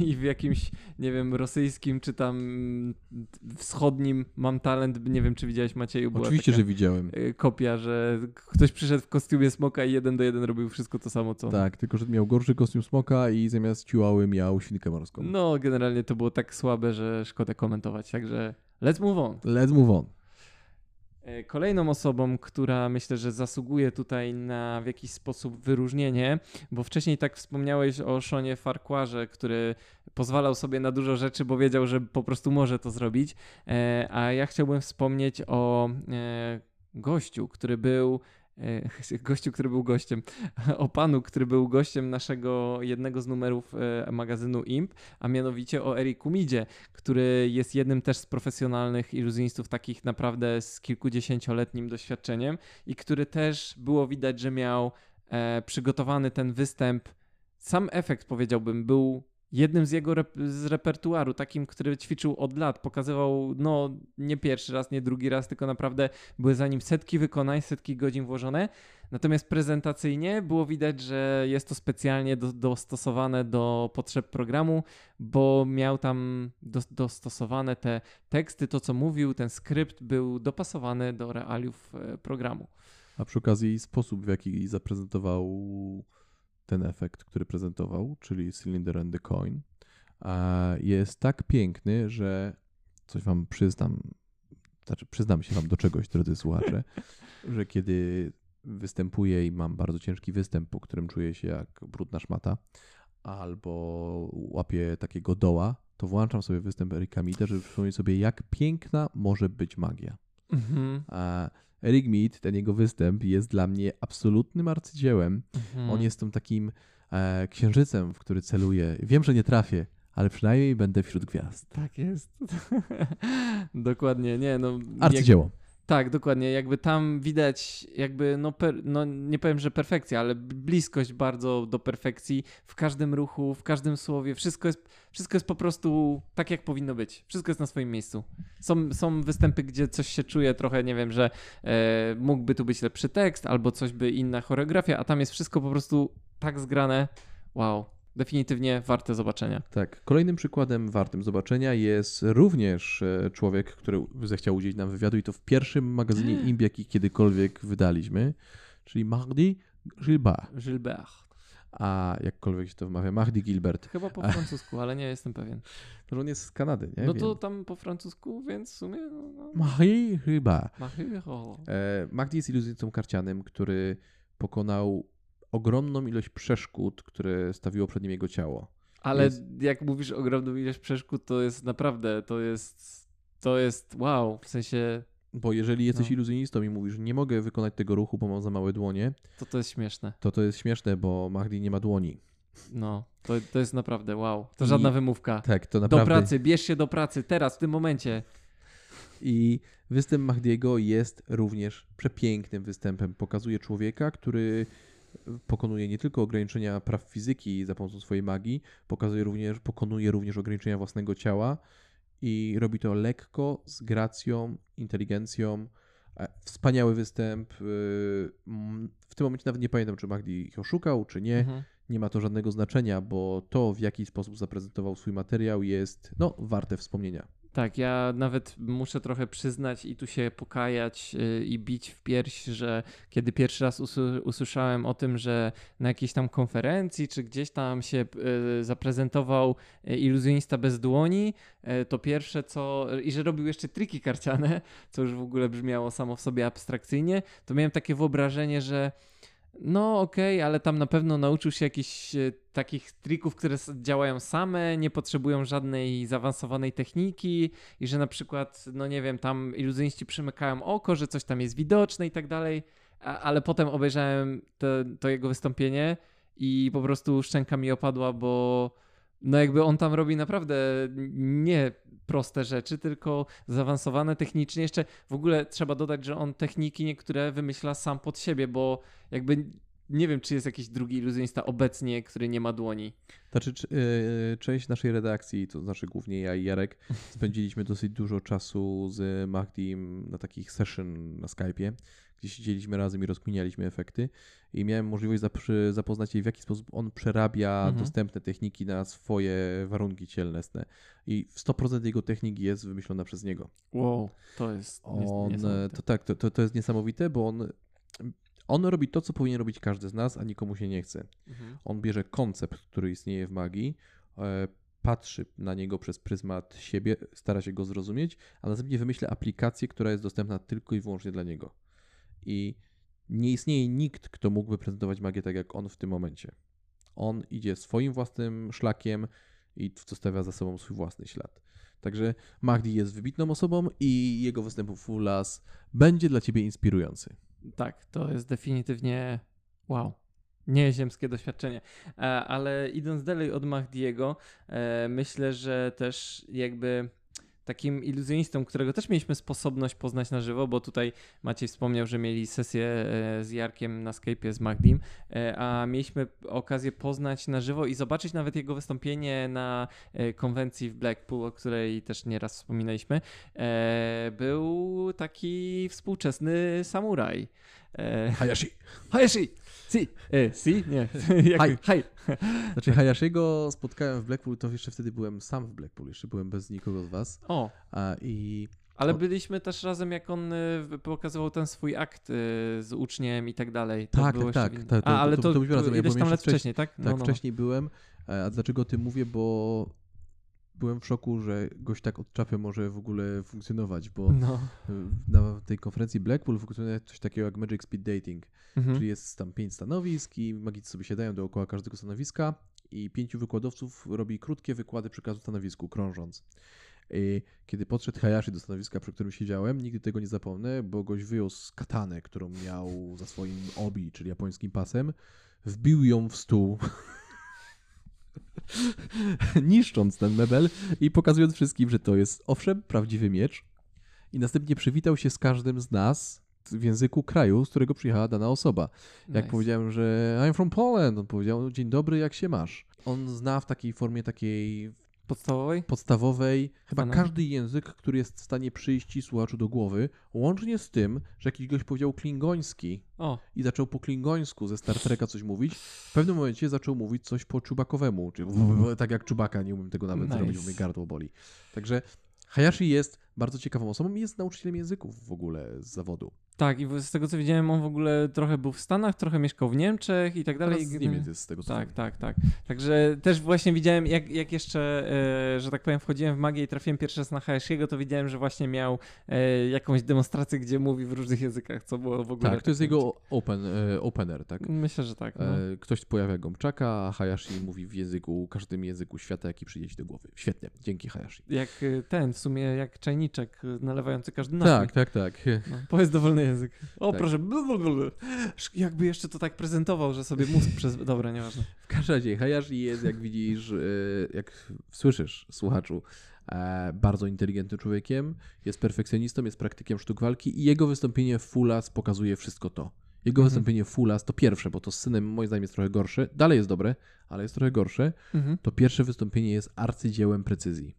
i w jakimś, nie wiem, rosyjskim czy tam wschodnim mam talent, nie wiem czy widziałeś Macieju, była
Oczywiście, że widziałem.
y, kopia, że ktoś przyszedł w kostiumie smoka i jeden do jeden robił wszystko to samo co.
Tak, tylko że miał gorszy kostium smoka i zamiast ciułały miał świnkę morską.
No, generalnie to było tak słabe, że szkoda komentować, także let's move on.
Let's move on.
E, Kolejną osobą, która myślę, że zasługuje tutaj na w jakiś sposób wyróżnienie, bo wcześniej tak wspomniałeś o Seanie Farquharze, który pozwalał sobie na dużo rzeczy, bo wiedział, że po prostu może to zrobić. E, A ja chciałbym wspomnieć o e, gościu, który był gościu, który był gościem, o panu, który był gościem naszego jednego z numerów e, magazynu IMP, a mianowicie o Eriku Midzie, który jest jednym też z profesjonalnych iluzjonistów, takich naprawdę z kilkudziesięcioletnim doświadczeniem i który też było widać, że miał e, przygotowany ten występ. Sam efekt, powiedziałbym, był jednym z jego rep- z repertuaru, takim, który ćwiczył od lat. Pokazywał, no nie pierwszy raz, nie drugi raz, tylko naprawdę były za nim setki wykonań, setki godzin włożone. Natomiast prezentacyjnie było widać, że jest to specjalnie do, dostosowane do potrzeb programu, bo miał tam do, dostosowane te teksty, to co mówił, ten skrypt był dopasowany do realiów e, programu.
A przy okazji sposób, w jaki zaprezentował ten efekt, który prezentował, czyli Cylinder and the Coin, jest tak piękny, że coś wam przyznam, znaczy przyznam się wam do czegoś, drodzy słuchacze, że kiedy występuję i mam bardzo ciężki występ, po którym czuję się jak brudna szmata, albo łapię takiego doła, to włączam sobie występ Erika Mida, żeby przypomnieć sobie, jak piękna może być magia.
Mhm.
A Eric Mead, ten jego występ jest dla mnie absolutnym arcydziełem.
Mhm.
On jest tą takim e, księżycem, w który celuję. Wiem, że nie trafię, ale przynajmniej będę wśród gwiazd.
Tak jest. dokładnie, nie no. jak-
Arcydzieło.
Tak, dokładnie. Jakby tam widać, jakby, no, per, no nie powiem, że perfekcja, ale bliskość bardzo do perfekcji w każdym ruchu, w każdym słowie. Wszystko jest, wszystko jest po prostu tak, jak powinno być. Wszystko jest na swoim miejscu. Są, są występy, gdzie coś się czuje trochę, nie wiem, że e, mógłby tu być lepszy tekst, albo coś by inna choreografia, a tam jest wszystko po prostu tak zgrane. Wow. Definitywnie warte zobaczenia.
Tak. Kolejnym przykładem wartym zobaczenia jest również e, człowiek, który zechciał udzielić nam wywiadu i to w pierwszym magazynie IMB, jaki kiedykolwiek wydaliśmy, czyli Mahdi Gilbert.
Gilbert.
A jakkolwiek się to wymawia, Mahdi Gilbert.
Chyba po francusku, ale nie jestem pewien.
To on jest z Kanady, nie?
No to tam po francusku, więc w sumie. No, no.
Mahdi Gilbert.
Mahiro.
E, Magdi jest iluzjonistą karcianym, który pokonał ogromną ilość przeszkód, które stawiło przed nim jego ciało.
Ale
Jest-
jak mówisz ogromną ilość przeszkód, to jest naprawdę, to jest, to jest wow, w sensie,
Bo jeżeli jesteś
No.
iluzjonistą i mówisz, nie mogę wykonać tego ruchu, bo mam za małe dłonie,
to to jest śmieszne.
to to jest śmieszne, bo Magdi nie ma dłoni.
No, to, to jest naprawdę wow. To
I-
żadna wymówka.
Tak, to
Do
naprawdę.
pracy, bierz się do pracy, teraz, w tym momencie.
I występ Mahdiego jest również przepięknym występem. Pokazuje człowieka, który pokonuje nie tylko ograniczenia praw fizyki za pomocą swojej magii, pokazuje również, pokonuje również ograniczenia własnego ciała i robi to lekko, z gracją, inteligencją. E, Wspaniały występ. y, W tym momencie nawet nie pamiętam, czy Mahdi ich oszukał, czy nie.
Mhm.
Nie ma to żadnego znaczenia, bo to, w jaki sposób zaprezentował swój materiał, jest no, warte wspomnienia.
Tak, ja nawet muszę trochę przyznać i tu się pokajać y, i bić w pierś, że kiedy pierwszy raz usłyszałem o tym, że na jakiejś tam konferencji czy gdzieś tam się y, zaprezentował y, iluzjonista bez dłoni, to pierwsze co, i że robił jeszcze triki karciane, co już w ogóle brzmiało samo w sobie abstrakcyjnie, to miałem takie wyobrażenie, że no okej, okay, ale tam na pewno nauczył się jakichś e, takich trików, które działają same, nie potrzebują żadnej zaawansowanej techniki i że na przykład, no nie wiem, tam iluzjoniści przymykają oko, że coś tam jest widoczne i tak dalej, ale potem obejrzałem to, to jego wystąpienie i po prostu szczęka mi opadła, bo no jakby on tam robi naprawdę nie proste rzeczy, tylko zaawansowane technicznie. Jeszcze w ogóle trzeba dodać, że on techniki niektóre wymyśla sam pod siebie, bo jakby nie wiem, czy jest jakiś drugi iluzjonista obecnie, który nie ma dłoni.
Znaczy, yy, część naszej redakcji, to znaczy głównie ja i Jarek, spędziliśmy dosyć dużo czasu z Mahdim na takich session na Skype'ie, gdzie siedzieliśmy razem i rozkminialiśmy efekty i miałem możliwość zapoznać się, w jaki sposób on przerabia mhm. dostępne techniki na swoje warunki cielesne. I 100% jego techniki jest wymyślona przez niego.
Wow, to jest
on, To tak, to, to, to jest niesamowite, bo on on robi to, co powinien robić każdy z nas, a nikomu się nie chce. Mhm. On bierze koncept, który istnieje w magii, e, patrzy na niego przez pryzmat siebie, stara się go zrozumieć, a następnie wymyśla aplikację, która jest dostępna tylko i wyłącznie dla niego. I nie istnieje nikt, kto mógłby prezentować magię tak jak on w tym momencie. On idzie swoim własnym szlakiem i zostawia za sobą swój własny ślad. Także Magdi jest wybitną osobą i jego występ w Fulas będzie dla ciebie inspirujący.
Tak, to jest definitywnie wow. Nieziemskie doświadczenie. E, ale idąc dalej od Mahdiego, e, myślę, że też jakby takim iluzjonistą, którego też mieliśmy sposobność poznać na żywo, bo tutaj Maciej wspomniał, że mieli sesję e, z Jarkiem na Skype'ie z Magdim, e, a mieliśmy okazję poznać na żywo i zobaczyć nawet jego wystąpienie na e, konwencji w Blackpool, o której też nieraz wspominaliśmy. Był taki współczesny samuraj.
Hayashi!
Hayashi! Si, e, si? Nie.
Jak, hi. Znaczy Hayashiego spotkałem w Blackpool, to jeszcze wtedy byłem sam w Blackpool, jeszcze byłem bez nikogo z was.
O.
A, i
ale byliśmy też razem, jak on y, pokazywał ten swój akt y, z uczniem i tak dalej.
To tak, tak, tak, tak.
A, ale to, to, to, to razem. ileś tam lat wcześniej, tak?
No, tak, no. wcześniej byłem. E, a dlaczego o tym mówię? Bo byłem w szoku, że gość tak od czapy może w ogóle funkcjonować, bo no. na tej konferencji Blackpool funkcjonuje coś takiego jak Magic Speed Dating, mhm. czyli jest tam pięć stanowisk i magicy sobie siadają dookoła każdego stanowiska i pięciu wykładowców robi krótkie wykłady przy każdym stanowisku, krążąc. I kiedy podszedł Hayashi do stanowiska, przy którym siedziałem, nigdy tego nie zapomnę, bo gość wyjął z katanę, którą miał za swoim obi, czyli japońskim pasem, wbił ją w stół niszcząc ten mebel i pokazując wszystkim, że to jest owszem prawdziwy miecz. I następnie przywitał się z każdym z nas w języku kraju, z którego przyjechała dana osoba. Jak nice. powiedziałem, że I'm from Poland, on powiedział dzień dobry, jak się masz. On zna w takiej formie takiej
Podstawowej?
Podstawowej. Chyba każdy język, który jest w stanie przyjść słuchaczu do głowy, łącznie z tym, że jakiś gość powiedział klingoński o. i zaczął po klingońsku ze Star Treka coś mówić, w pewnym momencie zaczął mówić coś po czubakowemu, czyli tak jak czubaka, nie umiem tego nawet nice. zrobić, bo mnie gardło boli. Także Hayashi jest bardzo ciekawą osobą i jest nauczycielem języków w ogóle z zawodu.
Tak, i z tego co widziałem, on w ogóle trochę był w Stanach, trochę mieszkał w Niemczech i tak dalej.
Teraz z Niemiec jest z tego co
Tak, tak, tak. Także też właśnie widziałem, jak, jak jeszcze, e, że tak powiem, wchodziłem w magię i trafiłem pierwszy raz na Hayashiego, to widziałem, że właśnie miał e, jakąś demonstrację, gdzie mówi w różnych językach, co było w ogóle.
Tak, to jest jego open, e, opener, tak?
Myślę, że tak. No.
Ktoś pojawia Gąbczaka, a Hayashi mówi w języku, każdym języku świata, jaki przyjdzie ci do głowy. Świetnie, dzięki Hayashi.
Jak ten, w sumie jak czajniczek nalewający każdy
napój. Tak, tak, tak.
No, powiedz dowolny język. O, tak proszę. Jakby jeszcze to tak prezentował, że sobie mózg przez... Dobra, nieważne.
W każdym razie Hayashi jest, jak widzisz, e, jak słyszysz, słuchaczu, e, bardzo inteligentnym człowiekiem, jest perfekcjonistą, jest praktykiem sztuk walki i jego wystąpienie w Fulas pokazuje wszystko to. Jego mhm. wystąpienie Fulas to pierwsze, bo to z synem moim zdaniem jest trochę gorsze. Dalej jest dobre, ale jest trochę gorsze. Mhm. To pierwsze wystąpienie jest arcydziełem precyzji.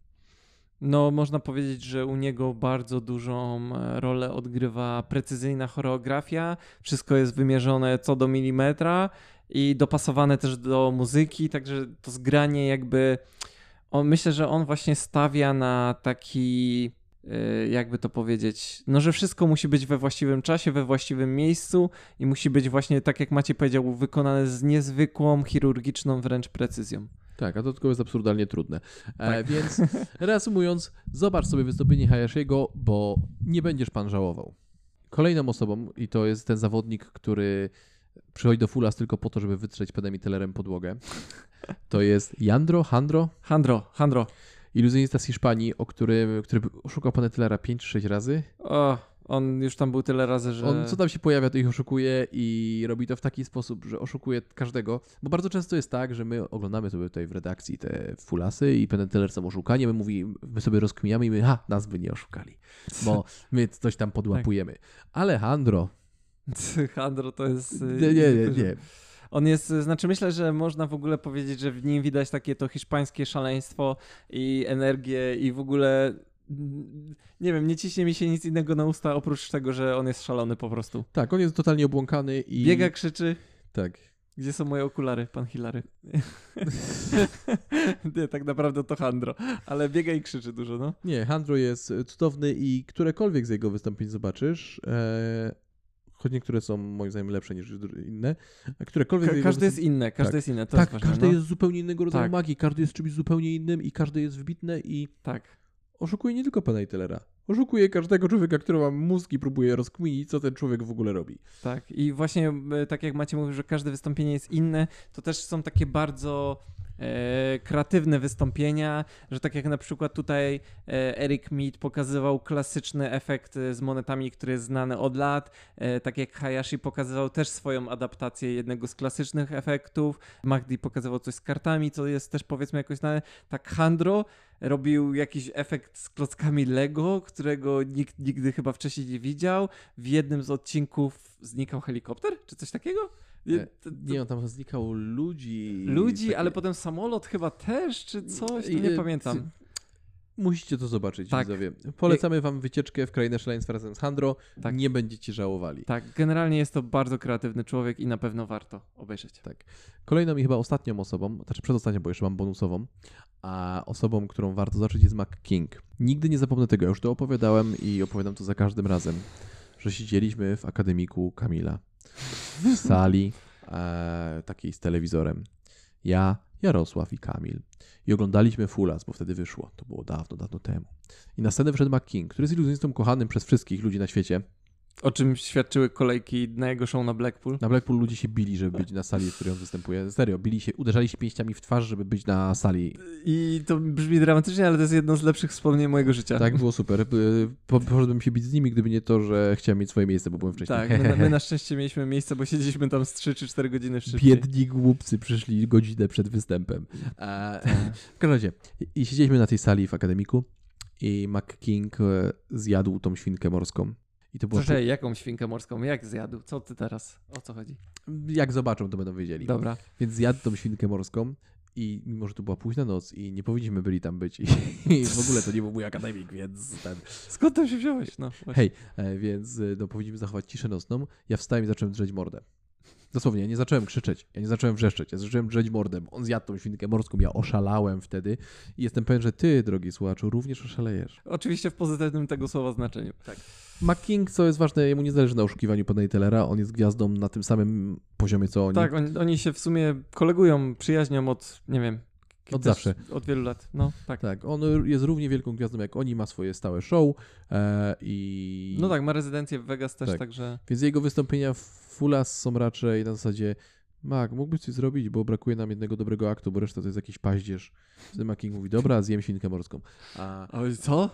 No, można powiedzieć, że u niego bardzo dużą e, rolę odgrywa precyzyjna choreografia. Wszystko jest wymierzone co do milimetra i dopasowane też do muzyki, także to zgranie jakby on, myślę, że on właśnie stawia na taki, y, jakby to powiedzieć, no że wszystko musi być we właściwym czasie, we właściwym miejscu i musi być właśnie, tak jak Maciej powiedział, wykonane z niezwykłą, chirurgiczną wręcz precyzją.
Tak, a dodatkowo jest absurdalnie trudne. E,
Tak.
więc reasumując, zobacz sobie wystąpienie Hayashiego, bo nie będziesz pan żałował. Kolejną osobą, i to jest ten zawodnik, który przychodzi do Fulas tylko po to, żeby wytrzeć pedem i telerem podłogę, to jest Jandro, Handro,
Handro, Handro.
iluzjonista z Hiszpanii, o którym, który oszukał pana Tellera 5 czy 6 razy.
O, on już tam był tyle razy, że...
On co tam się pojawia, to ich oszukuje i robi to w taki sposób, że oszukuje każdego. Bo bardzo często jest tak, że my oglądamy sobie tutaj w redakcji te fulasy i Penn są oszukani, my, mówi, my sobie rozkminiamy i my, ha, nas by nie oszukali, bo my coś tam podłapujemy. Alejandro,
Handro to jest...
nie, nie, nie, nie.
On jest, znaczy myślę, że można w ogóle powiedzieć, że w nim widać takie to hiszpańskie szaleństwo i energię i w ogóle nie wiem, nie ciśnie mi się nic innego na usta oprócz tego, że on jest szalony po prostu.
Tak, on jest totalnie obłąkany i...
Biega, krzyczy,
Tak.
gdzie są moje okulary, pan Hilary? nie, tak naprawdę to Handro, ale biega i krzyczy dużo, no.
Nie, Handro jest cudowny i którekolwiek z jego wystąpień zobaczysz, e, choć niektóre są moim zdaniem lepsze niż inne, a którekolwiek
Ka- każdy jest
wystąpień-
inne, każdy
Tak.
jest inne, to
Tak,
jest ważne,
każde
no.
jest zupełnie innego rodzaju
Tak.
magii, każdy jest czymś zupełnie innym i każde jest wybitne i
Tak.
Oszukuje nie tylko pana Tellera. Oszukuje każdego człowieka, który ma mózg i próbuje rozkminić, co ten człowiek w ogóle robi.
Tak, i właśnie e, tak jak Macie mówił, że każde wystąpienie jest inne, to też są takie bardzo kreatywne wystąpienia, że tak jak na przykład tutaj e, Eric Mead pokazywał klasyczny efekt e, z monetami, który jest znany od lat, e, tak jak Hayashi pokazywał też swoją adaptację jednego z klasycznych efektów, Magdi pokazywał coś z kartami, co jest też powiedzmy jakoś znane, tak Handro robił jakiś efekt z klockami Lego, którego nikt nigdy chyba wcześniej nie widział. W jednym z odcinków znikał helikopter, czy coś takiego?
E,
to- to-
Nie, on tam znikał ludzi.
Ludzi,
Takie-
ale potem samolot chyba też, czy coś, nie
e,
pamiętam.
Musicie to zobaczyć,
Tak.
widzowie. Polecamy wam wycieczkę w Krainę Szaleństwa razem z Handro.
Tak.
Nie będziecie żałowali.
Tak, generalnie jest to bardzo kreatywny człowiek i na pewno warto obejrzeć.
Tak. Kolejną i chyba ostatnią osobą, znaczy przedostatnią, bo jeszcze mam bonusową, a osobą, którą warto zacząć jest Mac King. Nigdy nie zapomnę tego, ja już to opowiadałem i opowiadam to za każdym razem, że siedzieliśmy w akademiku Kamila w sali e, takiej z telewizorem. Ja, Jarosław i Kamil. I oglądaliśmy Fulas, bo wtedy wyszło. To było dawno, dawno temu. I na scenę wszedł Mac King, który jest iluzjonistą kochanym przez wszystkich ludzi na świecie.
O czym świadczyły kolejki na jego show na Blackpool.
Na Blackpool ludzie się bili, żeby być na sali, w której on występuje. Serio, bili się, uderzali się pięściami w twarz, żeby być na sali.
I to brzmi dramatycznie, ale to jest jedno z lepszych wspomnień mojego życia.
Tak, było super. Y, po- Poszedłem się bić z nimi, gdyby nie to, że chciałem mieć swoje miejsce, bo byłem wcześniej.
Tak, my, my na szczęście mieliśmy miejsce, bo siedzieliśmy tam z 3 czy 4 godziny szybciej.
Biedni głupcy przyszli godzinę przed występem. E, w każdym razie, i siedzieliśmy na tej sali w akademiku i Mac King e, zjadł tą świnkę morską. I to było...
Proszę, jaką świnkę morską? Jak zjadł? Co ty teraz? O co chodzi?
Jak zobaczą, to będą wiedzieli.
Dobra.
Więc zjadł tą świnkę morską i mimo, że to była późna noc i nie powinniśmy byli tam być i, i w ogóle to nie był mój akademik, więc ten...
Skąd tam się wziąłeś? No, właśnie.
Hej, e, więc e, no, powinniśmy zachować ciszę nocną. Ja wstałem i zacząłem drzeć mordę. Dosłownie, ja nie zacząłem krzyczeć, ja nie zacząłem wrzeszczeć, ja zacząłem drzeć mordę. bo On zjadł tą świnkę morską, ja oszalałem wtedy i jestem pewien, że ty, drogi słuchaczu, również oszalejesz.
Oczywiście w pozytywnym tego słowa znaczeniu. Tak.
McKing, co jest ważne, jemu nie zależy na oszukiwaniu pana Tellera, on jest gwiazdą na tym samym poziomie, co oni.
Tak, oni, oni się w sumie kolegują, przyjaźnią od, nie wiem...
Od zawsze.
Od wielu lat. No, tak.
Tak, on jest równie wielką gwiazdą jak oni, ma swoje stałe show e, i...
No tak, ma rezydencję w Vegas też,
Tak.
także...
Więc jego wystąpienia w Fulas są raczej na zasadzie Mak, mógłbyś coś zrobić, bo brakuje nam jednego dobrego aktu, bo reszta to jest jakiś paździerz. Wtedy Making mówi, dobra, zjem świnkę morską. A,
co?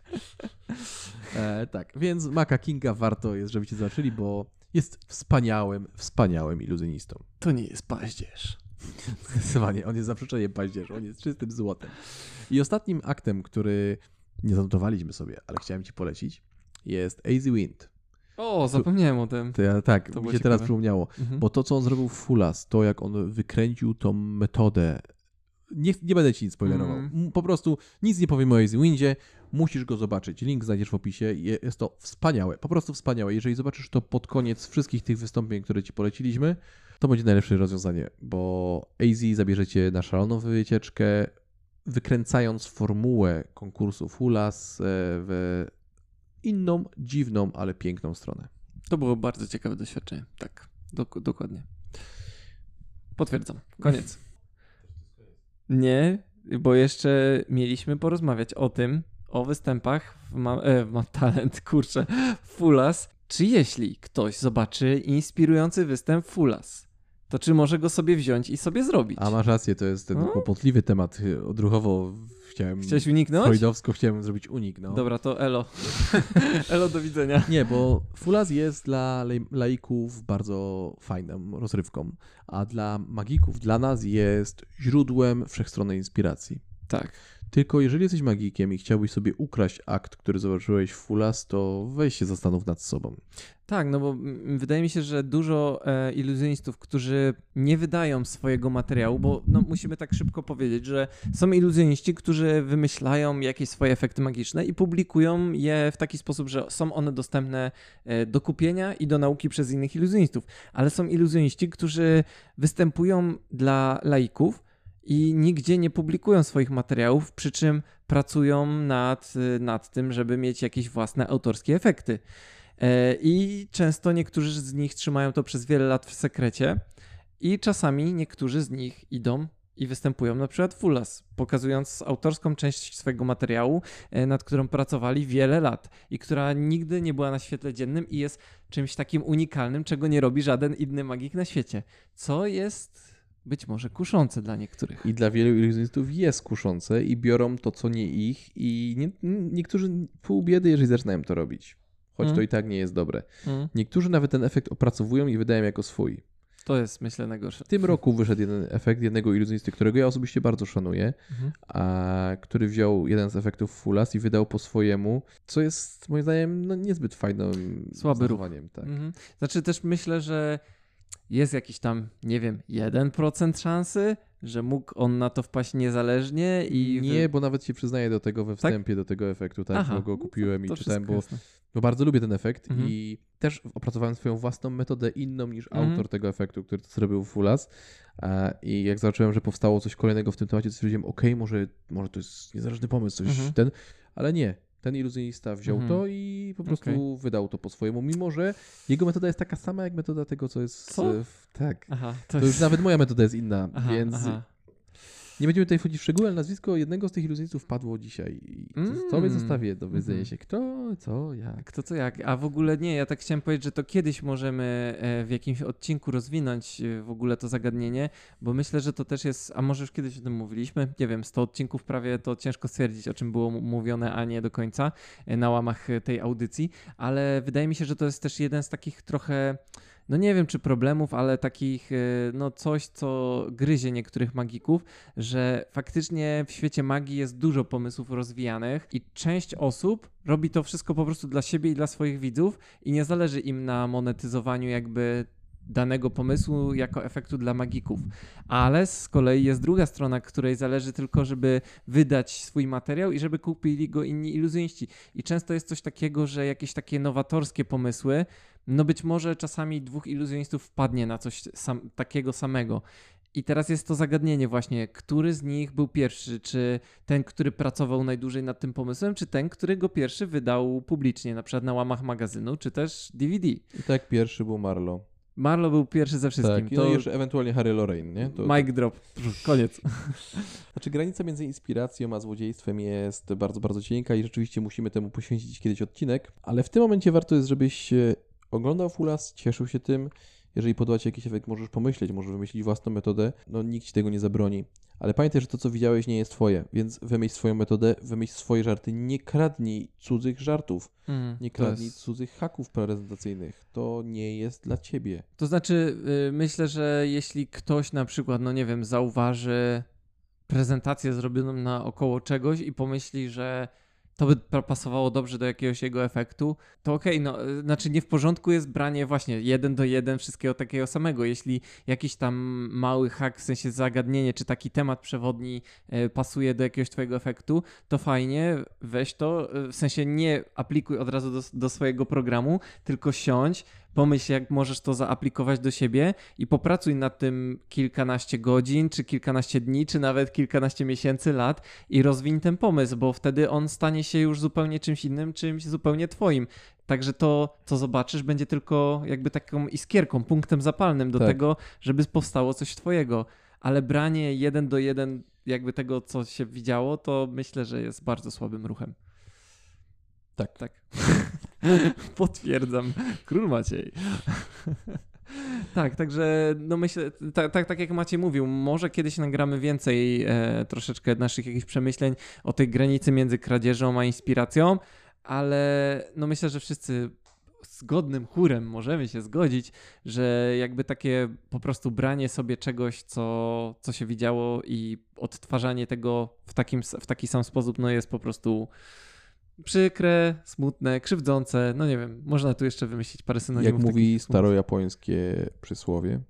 e, tak, więc Maka Kinga warto jest, żebyście zobaczyli, bo jest wspaniałym, wspaniałym iluzjonistą.
To nie jest paździerz.
Zdecydowanie, on jest zaprzeczeniem paździerza, on jest czystym złotem. I ostatnim aktem, który nie zanotowaliśmy sobie, ale chciałem ci polecić, jest Easy Wind.
O, zapomniałem o tym.
To ja, tak,
To
mi się teraz
ciekawe.
przypomniało.
Mhm.
Bo to, co on zrobił w Fulas, to jak on wykręcił tą metodę. Nie, nie będę ci nic spoilerował.
Mm.
Po prostu nic nie powiem o Easy Windzie. Musisz go zobaczyć. Link znajdziesz w opisie. Je- Jest to wspaniałe, po prostu wspaniałe. Jeżeli zobaczysz to pod koniec wszystkich tych wystąpień, które ci poleciliśmy, to będzie najlepsze rozwiązanie, bo AZ zabierzecie na szaloną wycieczkę. wykręcając formułę konkursu Fulas e, w inną, dziwną, ale piękną stronę.
To było bardzo ciekawe doświadczenie. Tak, dok- dokładnie. Potwierdzam. Koniec. Nie, bo jeszcze mieliśmy porozmawiać o tym, o występach w, ma- e, w Mam Talent, kurczę, Fulas. Czy jeśli ktoś zobaczy inspirujący występ Fulas, to czy może go sobie wziąć i sobie zrobić?
A masz rację, to jest ten
No.
kłopotliwy temat. Odruchowo chciałem.
Chciałeś uniknąć?
Freudowsko chciałem zrobić unik. No.
Dobra, to elo. elo, do widzenia.
Nie, bo Fulas jest dla laików bardzo fajną rozrywką, a dla magików, dla nas jest źródłem wszechstronnej inspiracji.
Tak.
Tylko jeżeli jesteś magikiem i chciałbyś sobie ukraść akt, który zobaczyłeś w Fulas, to weź się zastanów nad sobą.
Tak, no bo wydaje mi się, że dużo e, iluzjonistów, którzy nie wydają swojego materiału, bo no, musimy tak szybko powiedzieć, że są iluzjoniści, którzy wymyślają jakieś swoje efekty magiczne i publikują je w taki sposób, że są one dostępne e, do kupienia i do nauki przez innych iluzjonistów. Ale są iluzjoniści, którzy występują dla laików i nigdzie nie publikują swoich materiałów, przy czym pracują nad, nad tym, żeby mieć jakieś własne autorskie efekty. E, I często niektórzy z nich trzymają to przez wiele lat w sekrecie, i czasami niektórzy z nich idą i występują na przykład Fulas, pokazując autorską część swojego materiału, e, nad którą pracowali wiele lat i która nigdy nie była na świetle dziennym i jest czymś takim unikalnym, czego nie robi żaden inny magik na świecie. Co jest być może kuszące dla niektórych.
I dla wielu iluzjonistów jest kuszące i biorą to, co nie ich i nie, niektórzy pół biedy, jeżeli zaczynają to robić. Choć
Mm.
to i tak nie jest dobre.
Mm,
Niektórzy nawet ten efekt opracowują i wydają jako swój.
To jest, myślę, najgorsze.
W tym roku wyszedł jeden efekt jednego iluzjonisty, którego ja osobiście bardzo szanuję,
Mhm.
a który wziął jeden z efektów Fulas i wydał po swojemu, co jest moim zdaniem no, niezbyt fajnym
Słaby ruch.
Tak.
Mhm. Znaczy też myślę, że jest jakiś tam, nie wiem, 1% szansy, że mógł on na to wpaść niezależnie i...
Nie, bo nawet się przyznaję do tego we
Tak?
wstępie do tego efektu, tak,
Aha,
bo go
no to-
kupiłem i
to
czytałem,
wszystko
bo, bo bardzo lubię ten efekt
Mhm.
i też opracowałem swoją własną metodę inną niż
Mhm.
autor tego efektu, który to zrobił Fulas. I jak zobaczyłem, że powstało coś kolejnego w tym temacie, to stwierdziłem, okej, może, może to jest niezależny pomysł, coś
Mhm.
ten, ale nie. Ten iluzjonista wziął
Mhm.
to i po prostu
Okej.
wydał to po swojemu, mimo że jego metoda jest taka sama jak metoda tego, co jest.
Co?
W, tak.
Aha,
To już nawet moja metoda jest inna,
Aha,
więc
aha.
Nie będziemy tutaj wchodzić w szczegóły, ale nazwisko jednego z tych iluzjonistów padło dzisiaj. I to
Mm.
tobie zostawię do wyjedzenia
Mhm.
się. Kto, co, jak.
Kto co jak. A w ogóle nie, ja tak chciałem powiedzieć, że to kiedyś możemy e, w jakimś odcinku rozwinąć e, w ogóle to zagadnienie, bo myślę, że to też jest, a może już kiedyś o tym mówiliśmy, nie wiem, 100 odcinków prawie to ciężko stwierdzić, o czym było mówione, a nie do końca e, na łamach tej audycji, ale wydaje mi się, że to jest też jeden z takich trochę no nie wiem czy problemów, ale takich, e, no coś, co gryzie niektórych magików, że faktycznie w świecie magii jest dużo pomysłów rozwijanych i część osób robi to wszystko po prostu dla siebie i dla swoich widzów i nie zależy im na monetyzowaniu jakby danego pomysłu jako efektu dla magików. Ale z kolei jest druga strona, której zależy tylko, żeby wydać swój materiał i żeby kupili go inni iluzjoniści. I często jest coś takiego, że jakieś takie nowatorskie pomysły, no być może czasami dwóch iluzjonistów wpadnie na coś sam, takiego samego. I teraz jest to zagadnienie właśnie, który z nich był pierwszy, czy ten, który pracował najdłużej nad tym pomysłem, czy ten, który go pierwszy wydał publicznie, na przykład na łamach magazynu, czy też DVD.
I tak pierwszy był Marlo.
Marlo był pierwszy ze wszystkim.
Tak, i
to
no i jeszcze ewentualnie Harry Lorraine, nie? To,
mic drop. Koniec.
Znaczy granica między inspiracją a złodziejstwem jest bardzo, bardzo cienka i rzeczywiście musimy temu poświęcić kiedyś odcinek, ale w tym momencie warto jest, żebyś e, oglądał Fulas, cieszył się tym. Jeżeli podoba Ci jakiś efekt, możesz pomyśleć, możesz wymyślić własną metodę, no nikt Ci tego nie zabroni. Ale pamiętaj, że to, co widziałeś, nie jest Twoje, więc wymyśl swoją metodę, wymyśl swoje żarty, nie kradnij cudzych żartów,
Mm,
nie kradnij
jest-
cudzych haków prezentacyjnych. To nie jest dla Ciebie.
To znaczy, y, myślę, że jeśli ktoś na przykład, no nie wiem, zauważy prezentację zrobioną na około czegoś i pomyśli, że to by pa- pasowało dobrze do jakiegoś jego efektu, to okej, no, y, znaczy nie w porządku jest branie właśnie jeden do jeden wszystkiego takiego samego. Jeśli jakiś tam mały hak, w sensie zagadnienie, czy taki temat przewodni y, pasuje do jakiegoś twojego efektu, to fajnie, weź to, y, w sensie nie aplikuj od razu do, do swojego programu, tylko siądź, pomyśl, jak możesz to zaaplikować do siebie i popracuj nad tym kilkanaście godzin, czy kilkanaście dni, czy nawet kilkanaście miesięcy, lat i rozwiń ten pomysł, bo wtedy on stanie się już zupełnie czymś innym, czymś zupełnie twoim. Także to, co zobaczysz, będzie tylko jakby taką iskierką, punktem zapalnym do
Tak.
tego, żeby powstało coś twojego. Ale branie jeden do jeden jakby tego, co się widziało, to myślę, że jest bardzo słabym ruchem.
Tak.
Tak. Potwierdzam. Król Maciej. tak, także no myślę, tak, tak, tak jak Maciej mówił, może kiedyś nagramy więcej e, troszeczkę naszych jakichś przemyśleń o tej granicy między kradzieżą a inspiracją, ale no myślę, że wszyscy zgodnym chórem możemy się zgodzić, że jakby takie po prostu branie sobie czegoś, co, co się widziało i odtwarzanie tego w, takim, w taki sam sposób, no jest po prostu przykre, smutne, krzywdzące, no nie wiem, można tu jeszcze wymyślić parę synonimów.
Jak mówi starojapońskie przysłowie,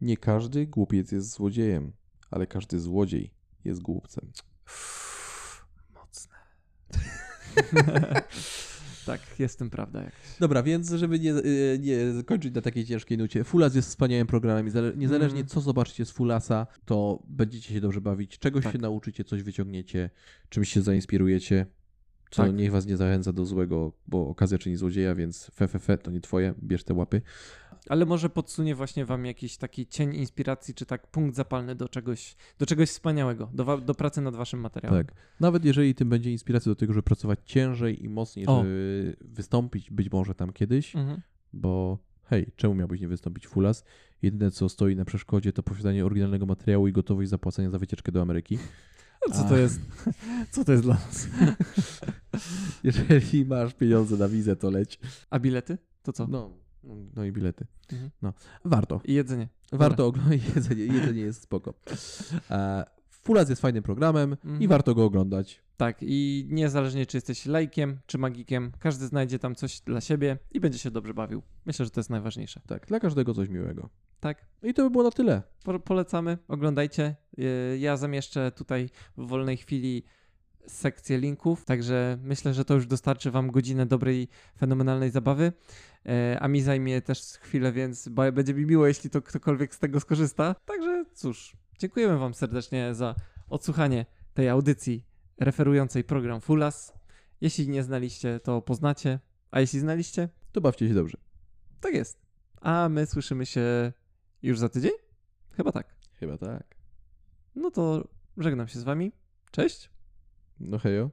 nie każdy głupiec jest złodziejem, ale każdy złodziej jest głupcem.
Mocne. tak, jest w tym prawda jakaś.
Dobra, więc żeby nie, y, nie kończyć na takiej ciężkiej nucie, Fulas jest wspaniałym programem. Niezależnie
Mhm.
co zobaczycie z Fulasa, to będziecie się dobrze bawić, czegoś
Tak.
się nauczycie, coś wyciągniecie, czymś się zainspirujecie. Co
Tak.
niech was nie zachęca do złego, bo okazja czyni złodzieja, więc fe, fe, fe, to nie twoje, bierz te łapy.
Ale może podsunie właśnie wam jakiś taki cień inspiracji, czy tak punkt zapalny do czegoś, do czegoś wspaniałego, do, do pracy nad waszym materiałem.
Tak. Nawet jeżeli tym będzie inspiracja do tego, żeby pracować ciężej i mocniej,
O.
żeby wystąpić być może tam kiedyś,
Mhm.
bo hej, czemu miałbyś nie wystąpić Fulas? Jedyne co stoi na przeszkodzie to posiadanie oryginalnego materiału i gotowość zapłacenia za wycieczkę do Ameryki.
Co to jest? Co to jest dla nas?
Jeżeli masz pieniądze na wizę, to leć.
A bilety? To co?
No, no i bilety.
Mhm.
No, warto.
I jedzenie.
Warto oglądać jedzenie. Jedzenie jest spoko. Fulas jest fajnym programem i
Mhm.
warto go oglądać.
Tak, i niezależnie czy jesteś lajkiem, czy magikiem, każdy znajdzie tam coś dla siebie i będzie się dobrze bawił. Myślę, że to jest najważniejsze.
Tak, dla każdego coś miłego.
Tak,
I to by było na tyle.
po polecamy, oglądajcie. Yy, Ja zamieszczę tutaj w wolnej chwili sekcję linków, także myślę, że to już dostarczy Wam godzinę dobrej, fenomenalnej zabawy. E, A mi zajmie też chwilę, więc będzie mi miło, jeśli to ktokolwiek z tego skorzysta. Także cóż, dziękujemy Wam serdecznie za odsłuchanie tej audycji referującej program Fulas. Jeśli nie znaliście, to poznacie, a jeśli znaliście,
To bawcie się dobrze.
tak jest. A my słyszymy się już za tydzień? Chyba tak.
Chyba tak.
No to żegnam się z Wami. Cześć.
No hejo.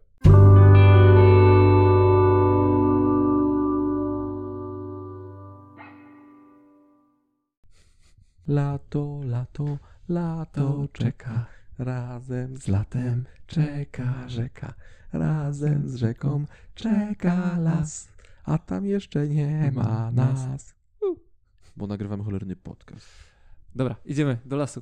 Lato, lato, lato czeka. Razem z latem czeka rzeka. Razem z rzeką czeka las. A tam jeszcze nie ma nas. Bo nagrywamy cholerny podcast.
Dobra, idziemy do lasu.